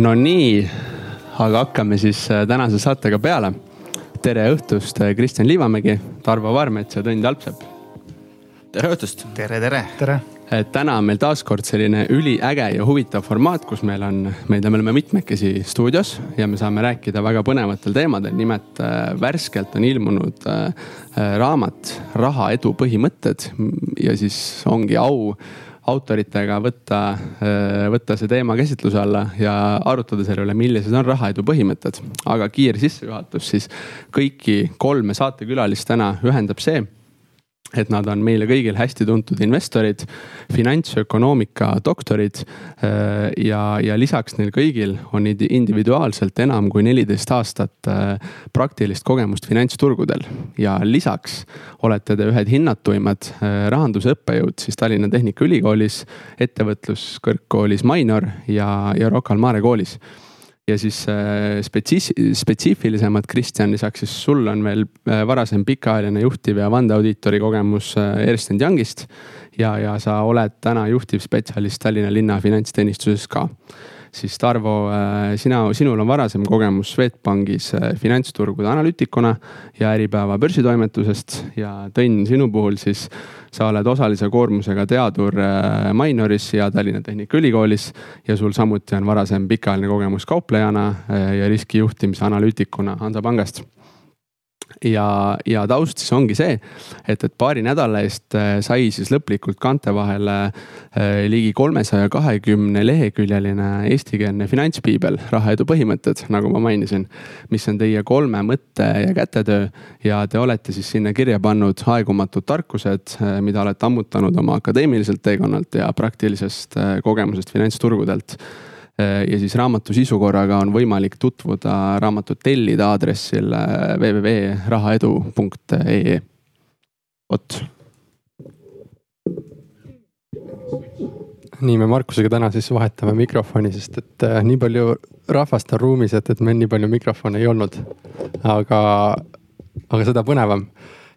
no nii, aga hakkame siis äh, tänase saatega peale. tere õhtust, äh, Kristjan Liivamägi, Tarvo Varmets ja Tõnd Alpsepp. tere õhtust. tere, tere. tere. et täna on meil taaskord selline üliäge ja huvitav formaat, kus meil on, meid, me oleme mitmekesi stuudios ja me saame rääkida väga põnevatel teemadel. nimelt äh, värskelt on ilmunud äh, raamat Raha edu põhimõtted ja siis ongi au autoritega võtta, võtta see teema käsitluse alla ja arutada selle üle, millised on rahaedu põhimõtted. aga kiire sissejuhatus siis kõiki kolme saatekülalist täna ühendab see et nad on meile kõigil hästi tuntud investorid, finantsökonoomika doktorid. Äh, ja, ja lisaks neil kõigil on individuaalselt enam kui neliteist aastat äh, praktilist kogemust finantsturgudel. ja lisaks olete te ühed hinnatuimad äh, rahanduse õppejõud siis Tallinna Tehnikaülikoolis, ettevõtluskõrgkoolis Mainor ja, ja Rocca al Mare koolis ja siis äh, spetsiis-, spetsiifilisemalt, Kristjan, lisaks siis sul on veel äh, varasem pikaajaline juhtiv ja vandeaudiitori kogemus äh, Ernst Youngist. ja, ja sa oled täna juhtivspetsialist Tallinna linna finantsteenistuses ka siis Tarvo, sina, sinul on varasem kogemus Swedbankis finantsturgude analüütikuna ja Äripäeva börsitoimetusest ja Tõnn, sinu puhul siis sa oled osalise koormusega teadur äh, Mainoris ja Tallinna Tehnikaülikoolis ja sul samuti on varasem pikaajaline kogemus kauplejana äh, ja riskijuhtimise analüütikuna Hansapangast ja, ja taust siis ongi see, et, et paari nädala eest äh, sai siis lõplikult kaante vahele äh, ligi kolmesaja kahekümne leheküljeline eestikeelne finantspiibel, rahaedu põhimõtted, nagu ma mainisin. mis on teie kolme mõtte ja kätetöö ja te olete siis sinna kirja pannud aegumatud tarkused, äh, mida olete ammutanud oma akadeemiliselt teekonnalt ja praktilisest kogemusest finantsturgudelt ja siis raamatu sisu korraga on võimalik tutvuda raamatut tellida aadressil äh, www.rahaedu.ee. vot. nii, me Markusega täna siis vahetame mikrofoni, sest et äh, nii palju rahvast on ruumis, et, et meil nii palju mikrofone ei olnud. aga, aga seda põnevam.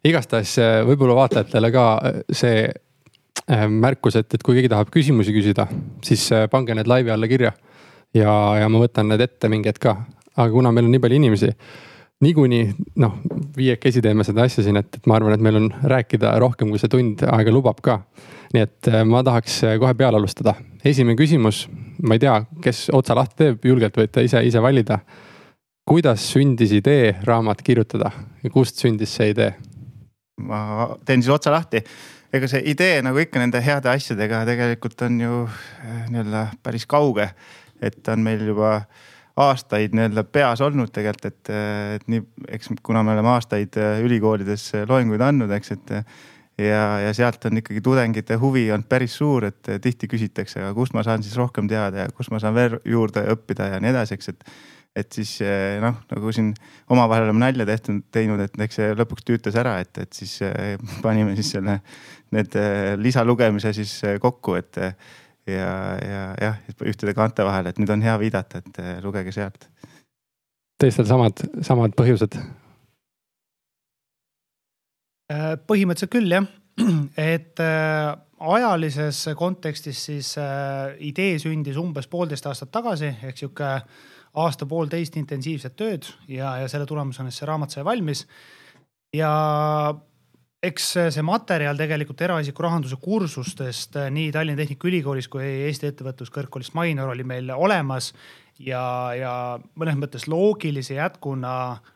igastahes äh, võib-olla vaatajatele ka see äh, märkus, et, et kui keegi tahab küsimusi küsida, siis äh, pange need laivi alla kirja ja, ja ma võtan need ette mingi hetk ka. aga kuna meil on nii palju inimesi, niikuinii noh, viiekesi teeme seda asja siin, et, et ma arvan, et meil on rääkida rohkem, kui see tund aega lubab ka. nii et äh, ma tahaks äh, kohe peale alustada. esimene küsimus, ma ei tea, kes otsa lahti teeb, julgelt võite ise, ise valida. kuidas sündis idee raamat kirjutada ja kust sündis see idee? ma teen siis otsa lahti ega see idee nagu ikka nende heade asjadega tegelikult on ju äh, nii-öelda päris kauge et ta on meil juba aastaid nii-öelda peas olnud tegelikult, et, et nii, eks kuna me oleme aastaid äh, ülikoolides äh, loenguid andnud, eks, et. ja, ja sealt on ikkagi tudengite huvi olnud päris suur, et äh, tihti küsitakse, aga kust ma saan siis rohkem teada ja kust ma saan veel juurde õppida ja nii edasi, eks, et et siis noh, nagu siin omavahel oleme nalja tehtud, teinud, et eks see lõpuks tüütas ära, et, et siis panime siis selle, need lisalugemise siis kokku, et ja, ja jah, ühtede kaante vahel, et nüüd on hea viidata, et eh, lugege sealt. teistel samad, samad põhjused? Äh, põhimõtteliselt küll jah, et äh, ajalises kontekstis siis äh, idee sündis umbes poolteist aastat tagasi ehk sihuke aasta-poolteist intensiivset tööd ja, ja selle tulemusena siis see raamat sai valmis. ja eks see materjal tegelikult eraisiku rahanduse kursustest eh, nii Tallinna Tehnikaülikoolis kui Eesti Ettevõtluskõrgkoolist Mainor oli meil olemas ja, ja mõnes mõttes loogilise jätkuna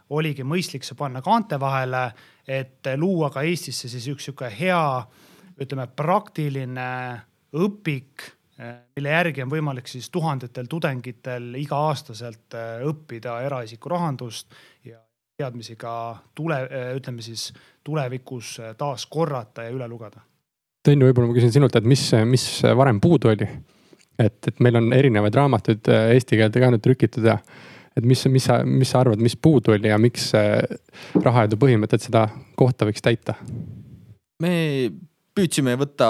oligi mõistlik see panna kaante vahele, et luua ka Eestisse siis üks sihuke hea, ütleme praktiline õpik, eh, mille järgi on võimalik siis tuhandetel tudengitel iga-aastaselt eh, õppida eraisiku rahandust ja teadmisi ka tule, ütleme siis tulevikus taas korrata ja üle lugeda. Tõnn, võib-olla ma küsin sinult, et mis, mis varem puudu oli? et, et meil on erinevaid raamatuid äh, eesti keelde ka nüüd trükitud ja et mis, mis sa, mis sa arvad, mis puudu oli ja miks rahaedu põhimõtted seda kohta võiks täita? me püüdsime võtta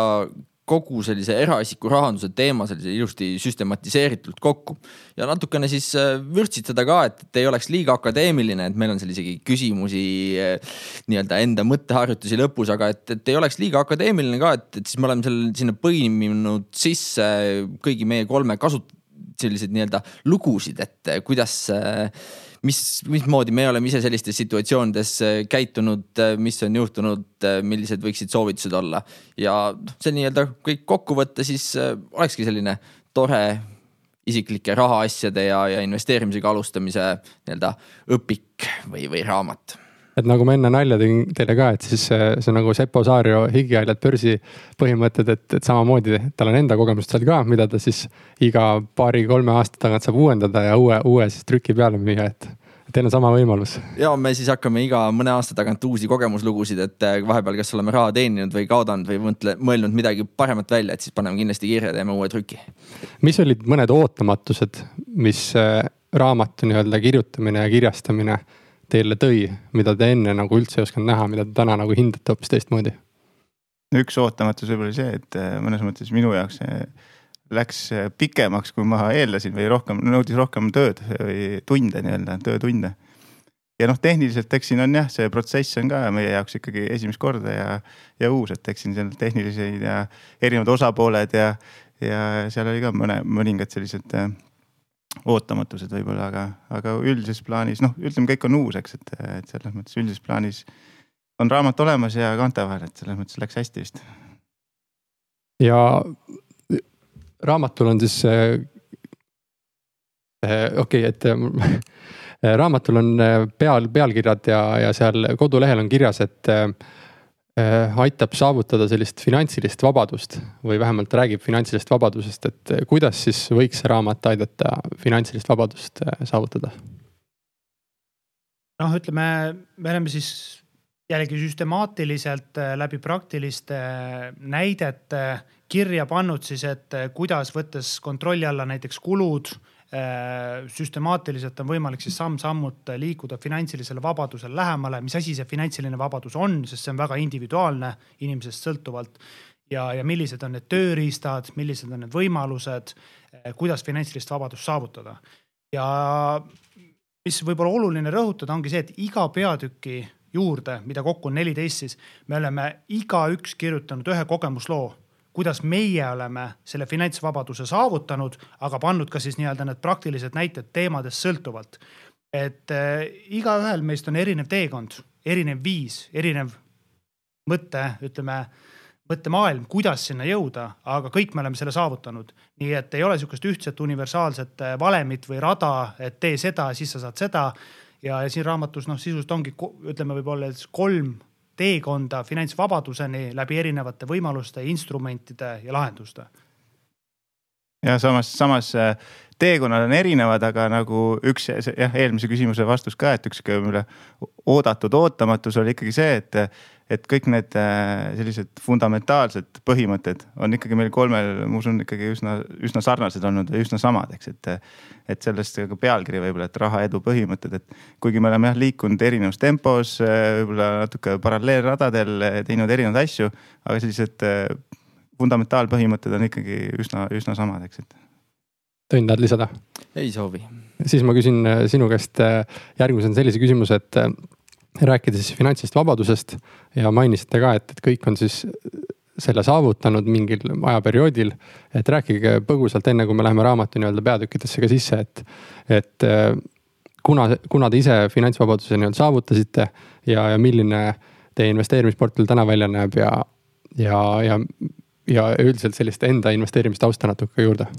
kogu sellise eraisiku rahanduse teema sellise ilusti süstematiseeritult kokku. Ja natukene siis äh, vürtsitseda ka, et, et ei oleks liiga akadeemiline, et meil on seal isegi küsimusi äh, nii-öelda enda mõtteharjutusi lõpus, aga et, et ei oleks liiga akadeemiline ka, et, et siis me oleme seal sinna põiminud sisse kõigi meie kolme kasut-, selliseid nii-öelda lugusid, et kuidas, mis, mismoodi me oleme ise sellistes situatsioonides käitunud, mis on juhtunud, millised võiksid soovitused olla. ja noh, see nii-öelda kõik kokku võtta, siis olekski selline tore isiklike rahaasjade ja, ja investeerimisega alustamise nii-öelda õpik või, või raamat et nagu ma enne nalja tegin teile ka, et siis see, see nagu Sepo Saario higihaljad börsi põhimõtted, et, et samamoodi tal on enda kogemust seal ka, mida ta siis iga paari-kolme aasta tagant saab uuendada ja uue, uue siis trüki peale müüa, et teil on sama võimalus. ja me siis hakkame iga mõne aasta tagant uusi kogemuslugusid, et äh, vahepeal, kas oleme raha teeninud või kaotanud või mõtle, mõelnud midagi paremat välja, et siis paneme kindlasti kirja, teeme uue trüki. mis olid mõned ootamatused, mis äh, raamatu nii-öelda kirjutamine ja kirjastamine teile tõi, mida te enne nagu üldse ei osanud näha, mida te täna nagu hindate hoopis teistmoodi? üks ootamatus võib-olla see, et äh, mõnes mõttes minu jaoks see läks äh, pikemaks, kui ma eeldasin või rohkem, nõudis rohkem tööd või tunde nii-öelda, töötunde. ja noh, tehniliselt eks siin on jah, see protsess on ka meie jaoks ikkagi esimest korda ja, ja uus, et eks siin seal tehnilised ja erinevad osapooled ja, ja seal oli ka mõne, mõningad sellised äh, ootamatused võib-olla, aga, aga üldises plaanis noh, ütleme, kõik on uus, eks, et, et selles mõttes üldises plaanis on raamat olemas ja kaante vahel, et selles mõttes läks hästi vist. ja raamatul on siis äh, äh, okei okay,, et raamatul on peal, pealkirjad ja, ja seal kodulehel on kirjas, et aitab saavutada sellist finantsilist vabadust või vähemalt räägib finantsilisest vabadusest, et kuidas siis võiks see raamat aidata finantsilist vabadust saavutada? noh, ütleme, me oleme siis jällegi süstemaatiliselt läbi praktiliste näidete kirja pannud siis, et kuidas võttes kontrolli alla näiteks kulud süstemaatiliselt on võimalik siis samm-sammult liikuda finantsilisele vabadusele lähemale, mis asi see finantsiline vabadus on, sest see on väga individuaalne inimesest sõltuvalt. ja, ja millised on need tööriistad, millised on need võimalused, eh, kuidas finantsilist vabadust saavutada. ja mis võib-olla oluline rõhutada, ongi see, et iga peatüki juurde, mida kokku on neliteist, siis me oleme igaüks kirjutanud ühe kogemusloo kuidas meie oleme selle finantsvabaduse saavutanud, aga pannud ka siis nii-öelda need praktilised näited teemadest sõltuvalt. et äh, igaühel meist on erinev teekond, erinev viis, erinev mõte, ütleme mõttemaailm, kuidas sinna jõuda, aga kõik me oleme selle saavutanud. nii et ei ole sihukest ühtset universaalset äh, valemit või rada, et tee seda, siis sa saad seda. ja, ja siin raamatus noh, sisuliselt ongi, ütleme, võib-olla kolm teekonda finantsvabaduseni läbi erinevate võimaluste, instrumentide ja lahenduste. ja samas, samas äh, teekonnad on erinevad, aga nagu üks jah, eelmise küsimuse vastus ka, et üks oodatud ootamatus oli ikkagi see, et et kõik need äh, sellised fundamentaalsed põhimõtted on ikkagi meil kolmel, ma usun, ikkagi üsna, üsna sarnased olnud või üsna samad, eks, et. et sellest ka pealkiri võib-olla, et raha edu põhimõtted, et kuigi me oleme jah liikunud erinevas tempos, äh, võib-olla natuke paralleelradadel, äh, teinud erinevaid asju, aga sellised fundamentaalpõhimõtted on ikkagi üsna, üsna samad, eks, et. Tõnn, tahad lisada? ei soovi. siis ma küsin sinu käest järgmisena sellise küsimuse, et rääkides siis finantsist vabadusest ja mainisite ka, et, et kõik on siis selle saavutanud mingil ajaperioodil. et rääkige põgusalt, enne kui me läheme raamatu nii-öelda peatükkidesse ka sisse, et, et kuna, kuna te ise finantsvabaduse nii-öelda saavutasite ja, ja milline teie investeerimisportfell täna välja näeb ja, ja, ja, ja üldiselt sellist enda investeerimistausta natuke juurde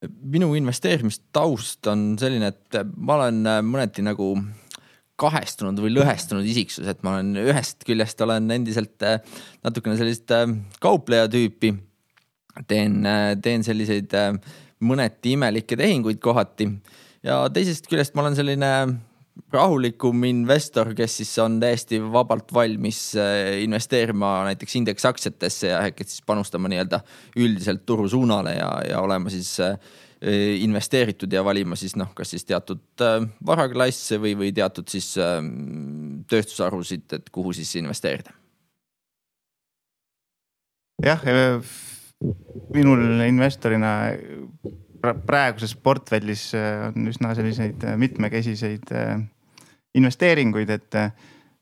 minu investeerimistaust on selline, et ma olen mõneti nagu kahestunud või lõhestunud isiksus, et ma olen ühest küljest olen endiselt äh, natukene sellist äh, kaupleja tüüpi. teen, äh, teen selliseid mõneti imelikke tehinguid kohati ja teisest küljest ma olen selline rahulikum investor, kes siis on täiesti vabalt valmis investeerima näiteks indeksaktsiatesse ja äkki siis panustama nii-öelda üldiselt turu suunale ja, ja olema siis äh, investeeritud ja valima siis noh, kas siis teatud äh, varaklasse või, või teatud siis ähm, tööstusharusid, et kuhu siis investeerida. jah, äh, minul investorina praeguses portfellis äh, on üsna selliseid mitmekesiseid investeeringuid, et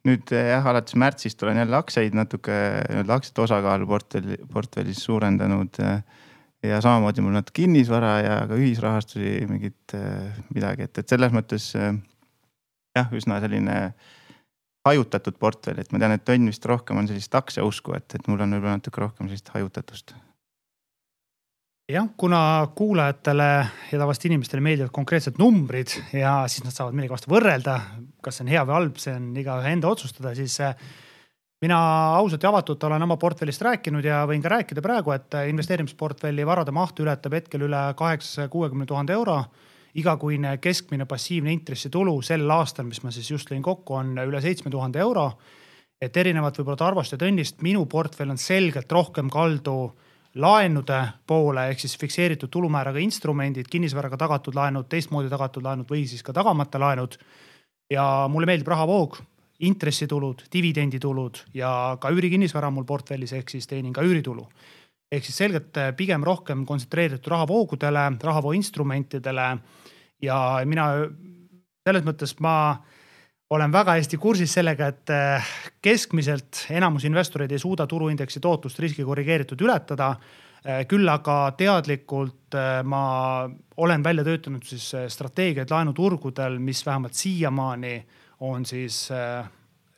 nüüd jah, alates märtsist olen jälle aktsiaid natuke, nii-öelda aktsiate osakaalu portfelli, portfellis suurendanud ja samamoodi mul natuke kinnisvara ja ka ühisrahastusi mingit midagi, et, et selles mõttes jah, üsna selline hajutatud portfell, et ma tean, et Õnn vist rohkem on sellist aktsiausku, et, et mul on võib-olla natuke rohkem sellist hajutatust. Jah, kuna kuulajatele ja tavaliselt inimestele meeldivad konkreetsed numbrid ja siis nad saavad millegi vastu võrrelda, kas see on hea või halb, see on igaühe enda otsustada, siis äh, mina ausalt ja avatult olen oma portfellist rääkinud ja võin ka rääkida praegu, et investeerimisportfelli varade maht ületab hetkel üle kaheksasaja kuuekümne tuhande euro. igakuine keskmine passiivne intressitulu sel aastal, mis ma siis just lõin kokku, on üle seitsme tuhande euro. et erinevalt võib-olla Tarvost ja Tõnnist, minu portfell on selgelt rohkem kaldu laenude poole ehk siis fikseeritud tulumääraga instrumendid, kinnisvaraga tagatud laenud, teistmoodi tagatud laenud või siis ka tagamata laenud. ja mulle meeldib rahavoog, intressitulud, dividenditulud ja ka üürikinnisvara mul portfellis, ehk siis teenin ka üüritulu. ehk siis selgelt eh, pigem rohkem kontsentreeritud rahavoogudele, rahavoo instrumentidele ja mina selles mõttes ma olen väga hästi kursis sellega, et eh, keskmiselt enamus investoreid ei suuda turuindeksi tootlust riski korrigeeritud ületada. Eh, küll aga teadlikult ma olen välja töötanud siis strateegiaid laenuturgudel, mis vähemalt siiamaani on siis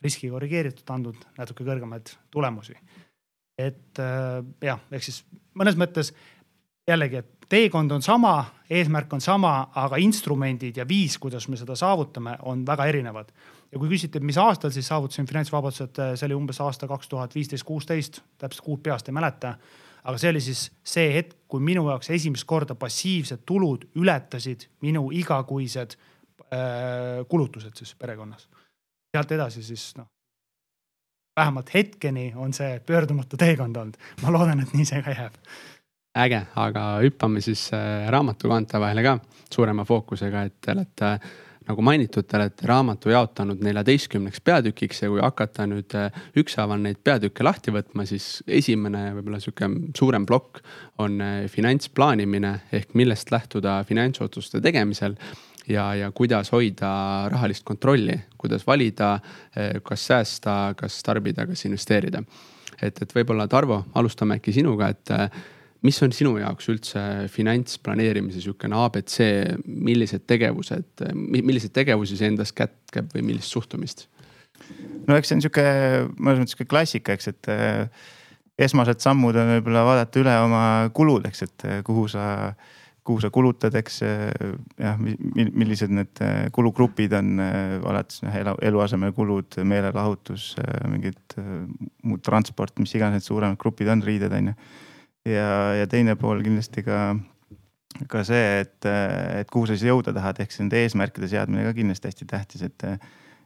riski korrigeeritud, andnud natuke kõrgemaid tulemusi. et jah, ehk siis mõnes mõttes jällegi, et teekond on sama, eesmärk on sama, aga instrumendid ja viis, kuidas me seda saavutame, on väga erinevad. ja kui küsite, mis aastal siis saavutasin finantsvabadused, see oli umbes aasta kaks tuhat viisteist, kuusteist, täpselt kuud peast ei mäleta. aga see oli siis see hetk, kui minu jaoks esimest korda passiivsed tulud ületasid minu igakuised äh, kulutused siis perekonnas. sealt edasi siis noh, vähemalt hetkeni on see pöördumatu teekond olnud. ma loodan, et nii see ka jääb äge, aga hüppame siis äh, raamatukaante vahele ka suurema fookusega, et te olete nagu mainitud, te olete raamatu jaotanud neljateistkümneks peatükiks ja kui hakata nüüd äh, ükshaaval neid peatükke lahti võtma, siis esimene võib-olla sihuke suurem plokk on äh, finantsplaanimine ehk millest lähtuda finantsotsuste tegemisel ja, ja kuidas hoida rahalist kontrolli, kuidas valida, kas säästa, kas tarbida, kas investeerida. et, et võib-olla Tarvo, alustame äkki sinuga, et mis on sinu jaoks üldse finantsplaneerimise sihukene abc, millised tegevused, milliseid tegevusi see endas kätkeb või millist suhtumist? no eks see on sihuke, mõnes mõttes sihuke klassika, eks, et eh, esmased sammud on võib-olla vaadata üle oma kulud, eks, et eh, kuhu sa, kuhu sa kulutad, eks eh, jah, millised need kulugrupid on, alates noh elu, eluasemekulud, meelelahutus, mingid muud transport, mis iganes need suuremad grupid on, riided on ju ja, ja teine pool kindlasti ka, ka see, et, et kuhu sa siis jõuda tahad, ehk siis nende eesmärkide seadmine ka kindlasti hästi tähtis, et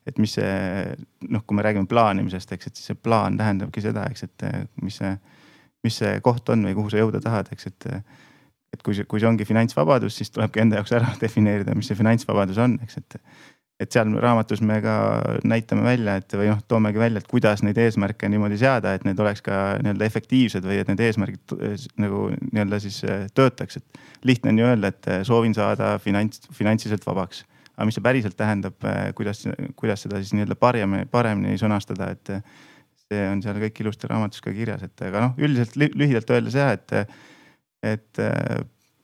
et mis see noh, kui me räägime plaanimisest, eks, et siis see plaan tähendabki seda, eks, et mis see, mis see koht on või kuhu sa jõuda tahad, eks, et. Et kui see, kui see ongi finantsvabadus, siis tulebki enda jaoks ära defineerida, mis see finantsvabadus on, eks, et et seal raamatus me ka näitame välja, et või noh, toomegi välja, et kuidas neid eesmärke niimoodi seada, et need oleks ka nii-öelda efektiivsed või et need eesmärgid nagu nii-öelda siis äh, töötaks, et. lihtne on ju öelda, et äh, soovin saada finants, finantsiliselt vabaks. aga mis see päriselt tähendab, äh, kuidas, kuidas seda siis nii-öelda paremini, paremini sõnastada, et see on seal kõik ilusti raamatus ka kirjas, et aga noh, üldiselt lühidalt öeldes jah, et, et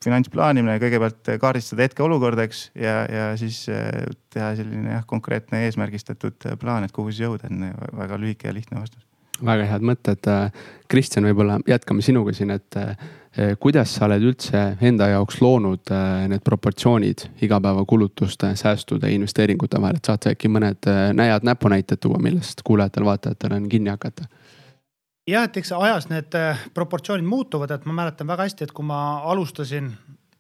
finantsplaanimine, kõigepealt kaardistada hetkeolukorda, eks, ja, ja siis äh, teha selline jah, konkreetne eesmärgistatud äh, plaan, et kuhu siis jõuda, on väga lühike ja lihtne vastus. väga head mõtted. Äh, Kristjan, võib-olla jätkame sinuga siin, et kuidas sa oled üldse enda jaoks loonud need proportsioonid igapäevakulutuste, säästude, investeeringute vahel, et saad sa äkki mõned näiad näpunäited tuua, millest kuulajatel-vaatajatel on kinni hakata? Jah, et eks ajas need äh, proportsioonid muutuvad, et ma mäletan väga hästi, et kui ma alustasin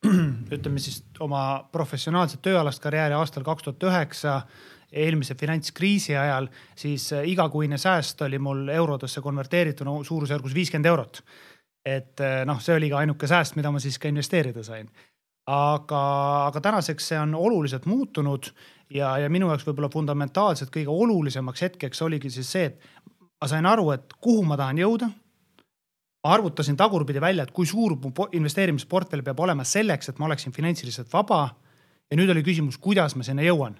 ütleme siis oma professionaalset tööalast karjääri aastal kaks tuhat üheksa, eelmise finantskriisi ajal, siis äh, igakuine sääst oli mul eurodesse konverteerituna suurusjärgus viiskümmend eurot. et äh, noh, see oli ka ainuke sääst, mida ma siis ka investeerida sain. aga, aga tänaseks see on oluliselt muutunud ja, ja minu jaoks võib-olla fundamentaalselt kõige olulisemaks hetkeks oligi siis see, et ma sain aru, et kuhu ma tahan jõuda. ma arvutasin tagurpidi välja, et kui suur mu investeerimisportfell peab olema selleks, et ma oleksin finantsiliselt vaba. ja nüüd oli küsimus, kuidas ma sinna jõuan.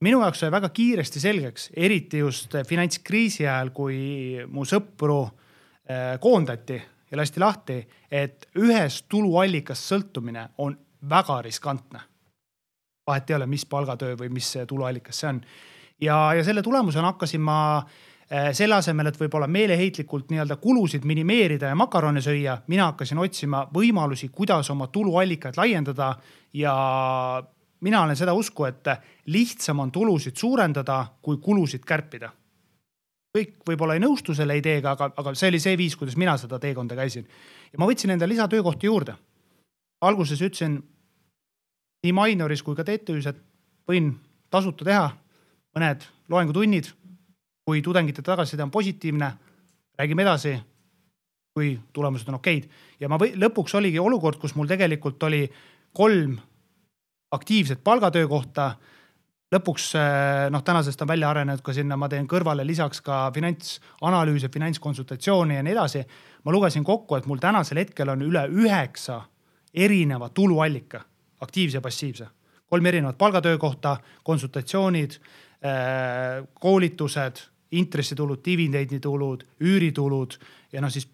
minu jaoks sai väga kiiresti selgeks, eriti just finantskriisi ajal, kui mu sõpru eh, koondati ja lasti lahti, et ühest tuluallikast sõltumine on väga riskantne. vahet ei ole, mis palgatöö või mis tuluallikas see on. ja, ja selle tulemusena hakkasin ma eh, selle asemel, et võib-olla meeleheitlikult nii-öelda kulusid minimeerida ja makarone süüa, mina hakkasin otsima võimalusi, kuidas oma tuluallikaid laiendada ja mina olen seda usku, et lihtsam on tulusid suurendada, kui kulusid kärpida. kõik võib-olla ei nõustu selle ideega, aga, aga see oli see viis, kuidas mina seda teekonda käisin. ja ma võtsin endale lisatöökohti juurde. alguses ütlesin nii Minoris kui ka TTÜ-s, et võin tasuta teha mõned loengutunnid. Kui tudengite tagasiside on positiivne, räägime edasi. kui tulemused on okeid ja ma või, lõpuks oligi olukord, kus mul tegelikult oli kolm aktiivset palgatöökohta. lõpuks noh, tänasest on välja arenenud ka sinna, ma teen kõrvale lisaks ka finantsanalüüse, finantskonsultatsiooni ja nii edasi. ma lugesin kokku, et mul tänasel hetkel on üle üheksa erineva tuluallika, aktiivse ja passiivse. kolm erinevat palgatöökohta, konsultatsioonid, äh, koolitused, intressitulud, dividenditulud, üüritulud ja noh, siis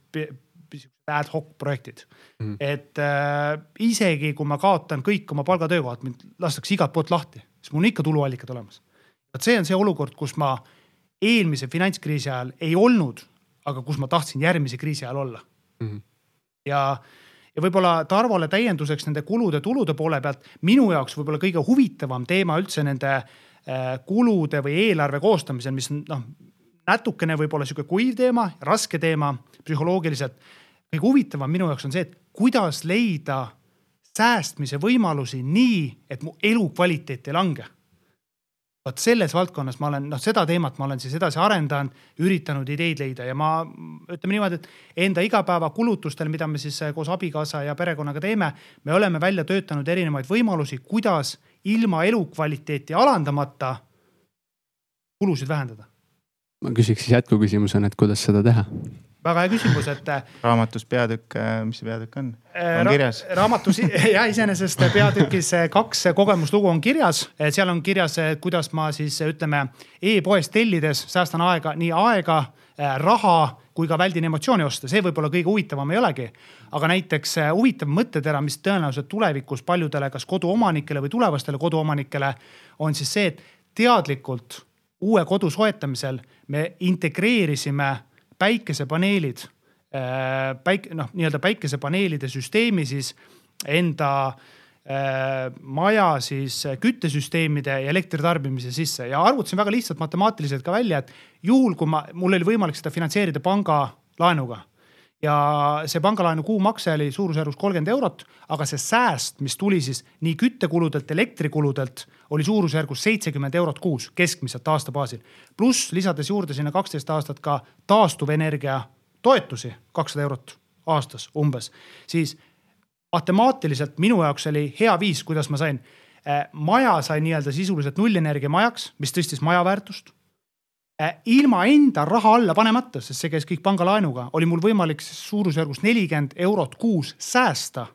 ad hoc projektid mm.. et äh, isegi kui ma kaotan kõik oma palgatöökohad, mind lastakse igalt poolt lahti, siis mul on ikka tuluallikad olemas. vot see on see olukord, kus ma eelmise finantskriisi ajal ei olnud, aga kus ma tahtsin järgmise kriisi ajal olla mm. ja, ja võib-olla Tarvole täienduseks nende kulude-tulude poole pealt, minu jaoks võib-olla kõige huvitavam teema üldse nende kulude või eelarve koostamisel, mis noh, natukene võib-olla sihuke kuiv teema, raske teema psühholoogiliselt kõige huvitavam minu jaoks on see, et kuidas leida säästmise võimalusi nii, et mu elukvaliteet ei lange. vot selles valdkonnas ma olen, noh, seda teemat ma olen siis edasi arendanud, üritanud ideid leida ja ma ütleme niimoodi, et enda igapäevakulutustel, mida me siis koos abikaasa ja perekonnaga teeme, me oleme välja töötanud erinevaid võimalusi, kuidas ilma elukvaliteeti alandamata kulusid vähendada. ma küsiks siis jätkuküsimusena, et kuidas seda teha väga hea küsimus, et. Äh, raamatus peatükk, äh, mis see peatükk on, äh, on kirjas Ra? raamatus ja iseenesest peatükis kaks kogemuslugu on kirjas, seal on kirjas, kuidas ma siis ütleme e-poest tellides säästan aega, nii aega, raha kui ka väldin emotsiooni osta, see võib-olla kõige huvitavam ei olegi. aga näiteks huvitav mõttetera, mis tõenäoliselt tulevikus paljudele, kas koduomanikele või tulevastele koduomanikele on siis see, et teadlikult uue kodu soetamisel me integreerisime päikesepaneelid, äh, päik-, noh, nii-öelda päikesepaneelide süsteemi siis enda äh, maja siis küttesüsteemide ja elektritarbimise sisse. Ja arvutasin väga lihtsalt matemaatiliselt ka välja, et juhul kui ma, mul oli võimalik seda finantseerida pangalaenuga ja see pangalaenu kuumakse oli suurusjärgus kolmkümmend eurot, aga see sääst, mis tuli siis nii küttekuludelt, elektrikuludelt, oli suurusjärgus seitsekümmend eurot kuus keskmiselt aasta baasil. pluss lisades juurde sinna kaksteist aastat ka taastuvenergia toetusi, kakssada eurot aastas umbes, siis matemaatiliselt minu jaoks oli hea viis, kuidas ma sain. Eh, maja sai nii-öelda sisuliselt nullenergia majaks, mis tõstis maja väärtust Äh, ilma enda raha alla panemata, sest see käis kõik pangalaenuga, oli mul võimalik suurusjärgus nelikümmend eurot kuus säästa.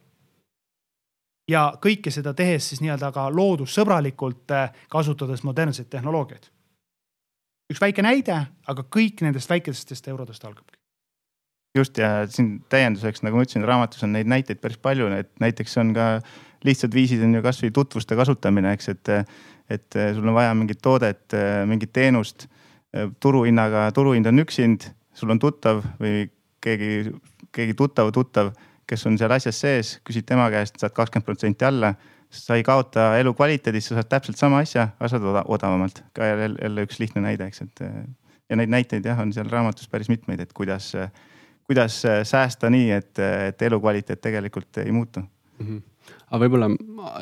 ja kõike seda tehes siis nii-öelda ka loodussõbralikult, äh, kasutades modernseid tehnoloogiaid. üks väike näide, aga kõik nendest väikestest eurodest algabki just ja siin täienduseks, nagu ma ütlesin, raamatus on neid näiteid päris palju, et näiteks on ka lihtsad viisid on ju kasvõi tutvuste kasutamine, eks, et, et sul on vaja mingit toodet, mingit teenust Äh, turuhinnaga, turuhind on üks hind, sul on tuttav või keegi, keegi tuttav, tuttav, kes on seal asjas sees, küsid tema käest, saad kakskümmend protsenti alla. sa ei kaota elukvaliteedis, sa saad täpselt sama asja, aga saad odavamalt. ka jälle, üks lihtne näide, eks, et ja neid näiteid jah, on seal raamatus päris mitmeid, et kuidas, kuidas säästa nii, et, et elukvaliteet tegelikult ei muutu mm. -hmm aga võib-olla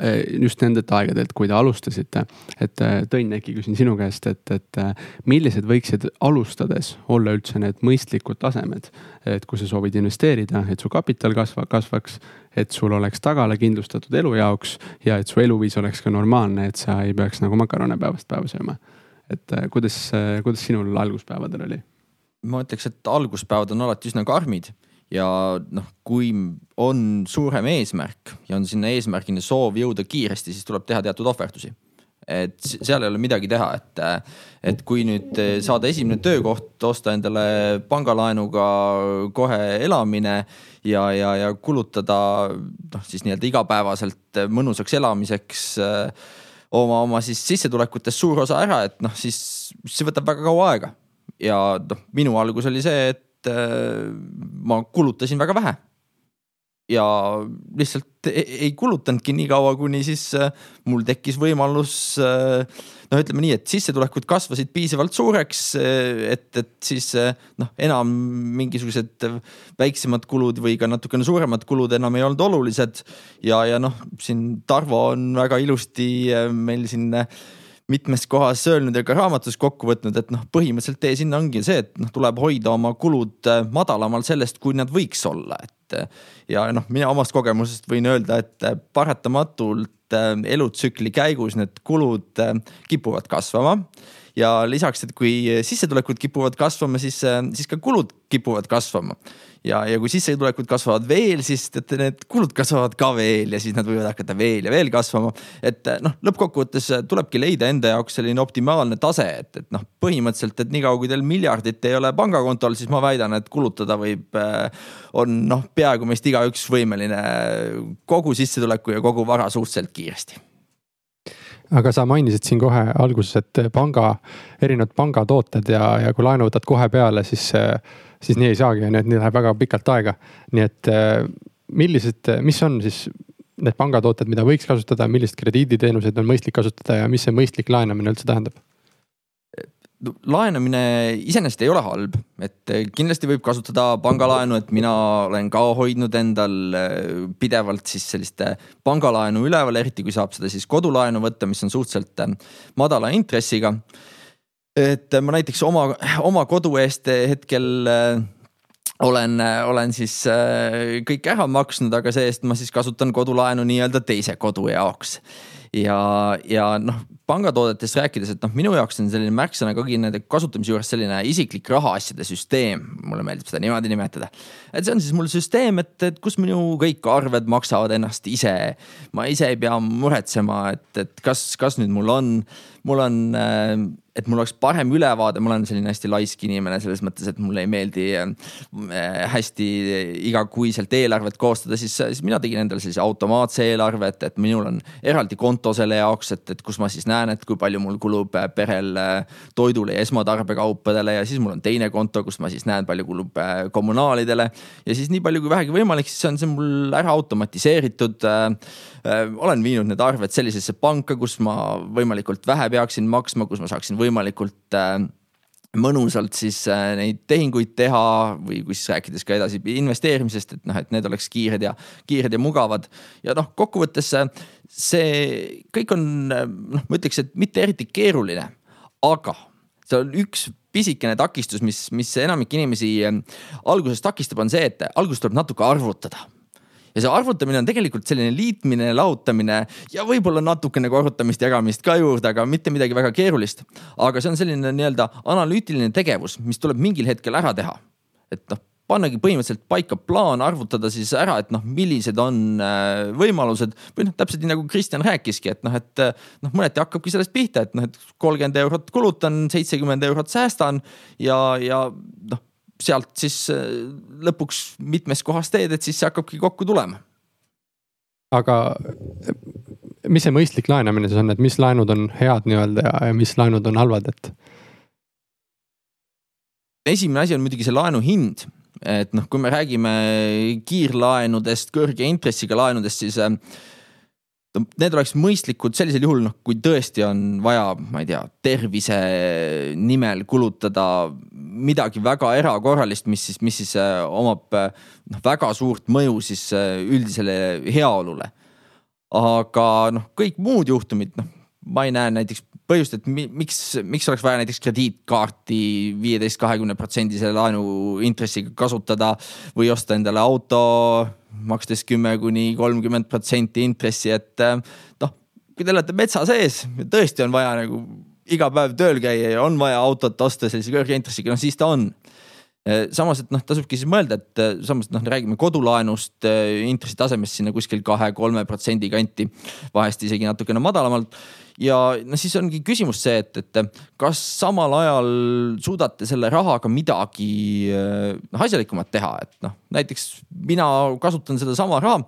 eh, just nendelt aegadelt, kui te alustasite, et eh, Tõnn, äkki küsin sinu käest, et, et eh, millised võiksid alustades olla üldse need mõistlikud tasemed? et kui sa soovid investeerida, et su kapital kasva, kasvaks, et sul oleks tagala kindlustatud elu jaoks ja et su eluviis oleks ka normaalne, et sa ei peaks nagu makarone päevast päeva sööma. et kuidas, kuidas sinul alguspäevadel oli? ma ütleks, et alguspäevad on alati üsna karmid ja noh, kui on suurem eesmärk ja on sinna eesmärgini soov jõuda kiiresti, siis tuleb teha teatud ohverdusi. et seal ei ole midagi teha, et, et kui nüüd saada esimene töökoht, osta endale pangalaenuga kohe elamine ja, ja, ja kulutada noh, siis nii-öelda igapäevaselt mõnusaks elamiseks oma, oma siis sissetulekutest suur osa ära, et noh, siis see võtab väga kaua aega. ja noh, minu algus oli see, et ma kulutasin väga vähe ja lihtsalt ei, ei kulutanudki nii kaua, kuni siis äh, mul tekkis võimalus äh, noh, ütleme nii, et sissetulekud kasvasid piisavalt suureks, äh, et, et siis noh, enam mingisugused väiksemad kulud või ka natukene suuremad kulud enam ei olnud olulised. ja, ja noh, siin Tarvo on väga ilusti meil siin mitmes kohas öelnud ja ka raamatus kokku võtnud, et noh, põhimõtteliselt tee sinna ongi see, et noh, tuleb hoida oma kulud madalamal sellest, kui nad võiks olla, et et ja noh, mina omast kogemusest võin öelda, et paratamatult äh, elutsükli käigus need kulud äh, kipuvad kasvama ja lisaks, et kui sissetulekud kipuvad kasvama, siis, siis ka kulud kipuvad kasvama. Ja, ja kui sissetulekud kasvavad veel, siis teate, need kulud kasvavad ka veel ja siis nad võivad hakata veel ja veel kasvama. et noh, lõppkokkuvõttes tulebki leida enda jaoks selline optimaalne tase, et, et noh, põhimõtteliselt, et niikaua kui teil miljardit ei ole pangakontol, siis ma väidan, et kulutada võib, on noh, peaaegu meist igaüks võimeline kogu sissetuleku ja kogu vara suhteliselt kiiresti aga sa mainisid siin kohe alguses, et panga, erinevad pangatooted ja, ja kui laenu võtad kohe peale, siis, siis nii ei saagi, on ju, et nii läheb väga pikalt aega. nii et millised, mis on siis need pangatooted, mida võiks kasutada, millised krediiditeenuseid on mõistlik kasutada ja mis see mõistlik laenamine üldse tähendab? laenamine iseenesest ei ole halb, et kindlasti võib kasutada pangalaenu, et mina olen ka hoidnud endal äh, pidevalt siis sellist äh, pangalaenu üleval, eriti kui saab seda siis kodulaenu võtta, mis on suhteliselt äh, madala intressiga. Et ma näiteks oma, oma kodu eest hetkel olen, olen siis kõik ära maksnud, aga see-eest ma siis kasutan kodulaenu nii-öelda teise kodu jaoks ja, ja noh, pangatoodetest rääkides, et noh, minu jaoks on selline märksõna kõigi nende kasutamise juures selline isiklik rahaasjade süsteem, mulle meeldib seda niimoodi nimetada. et see on siis mul süsteem, et, et kus minu kõik arved maksavad ennast ise. ma ise ei pea muretsema, et, et kas, kas nüüd mul on, mul on äh, et mul oleks parem ülevaade, ma olen selline hästi laisk inimene selles mõttes, et mulle ei meeldi äh, hästi igakuiselt eelarvet koostada, siis, siis mina tegin endale sellise automaatse eelarve, et, et minul on eraldi konto selle jaoks, et, et kus ma siis näen, et kui palju mul kulub äh, perel äh, toidule ja esmatarbekaupadele ja siis mul on teine konto, kus ma siis näen, palju kulub kommunaalidele. ja siis nii palju kui vähegi võimalik, siis on see mul ära automatiseeritud olen viinud need arved sellisesse panka, kus ma võimalikult vähe peaksin maksma, kus ma saaksin võimalikult võimalikult äh, mõnusalt siis äh, neid tehinguid teha või siis rääkides ka edasi investeerimisest, et noh, et need oleks kiired ja kiired ja mugavad. ja noh, kokkuvõttes äh, see kõik on noh, ma ütleks, et mitte eriti keeruline, aga see on üks pisikene takistus, mis, mis enamik inimesi alguses takistab, on see, et alguses tuleb natuke arvutada ja see arvutamine on tegelikult selline liitmine, lahutamine ja võib-olla natukene korrutamist, jagamist ka juurde, aga mitte midagi väga keerulist. aga see on selline nii-öelda analüütiline tegevus, mis tuleb mingil hetkel ära teha. et noh, pannagi põhimõtteliselt paika plaan, arvutada siis ära, et noh, millised on äh, võimalused või noh, täpselt nii nagu Kristjan rääkiski, et noh, et noh, mõneti hakkabki sellest pihta, et noh, et kolmkümmend eurot kulutan, seitsekümmend eurot säästan ja, ja noh sealt siis äh, lõpuks mitmes kohas teed, et siis see hakkabki kokku tulema. aga mis see mõistlik laenamine siis on, et mis laenud on head nii-öelda ja, ja mis laenud on halvad, et? esimene asi on muidugi see laenu hind, et noh, kui me räägime kiirlaenudest, kõrge intressiga laenudest, siis äh, need oleks mõistlikud sellisel juhul, noh, kui tõesti on vaja, ma ei tea, tervise nimel kulutada midagi väga erakorralist, mis siis, mis siis äh, omab noh, väga suurt mõju siis äh, üldisele heaolule. aga noh, kõik muud juhtumid, noh, ma ei näe näiteks põhjust, et miks, miks oleks vaja näiteks krediitkaarti viieteist, kahekümne protsendise laenu intressiga kasutada või osta endale auto makstes kümme kuni kolmkümmend protsenti intressi, et eh, noh, kui te olete metsa sees tõesti on vaja nagu iga päev tööl käia ja on vaja autot osta sellise kõrge intressiga, noh siis ta on. Samas, et noh, tasubki siis mõelda, et samas noh, räägime kodulaenust intressitasemest sinna kuskil kahe-kolme protsendi kanti, vahest isegi natukene madalamalt ja no siis ongi küsimus see, et, et kas samal ajal suudate selle rahaga midagi noh asjalikumat teha, et noh, näiteks mina kasutan sedasama raha.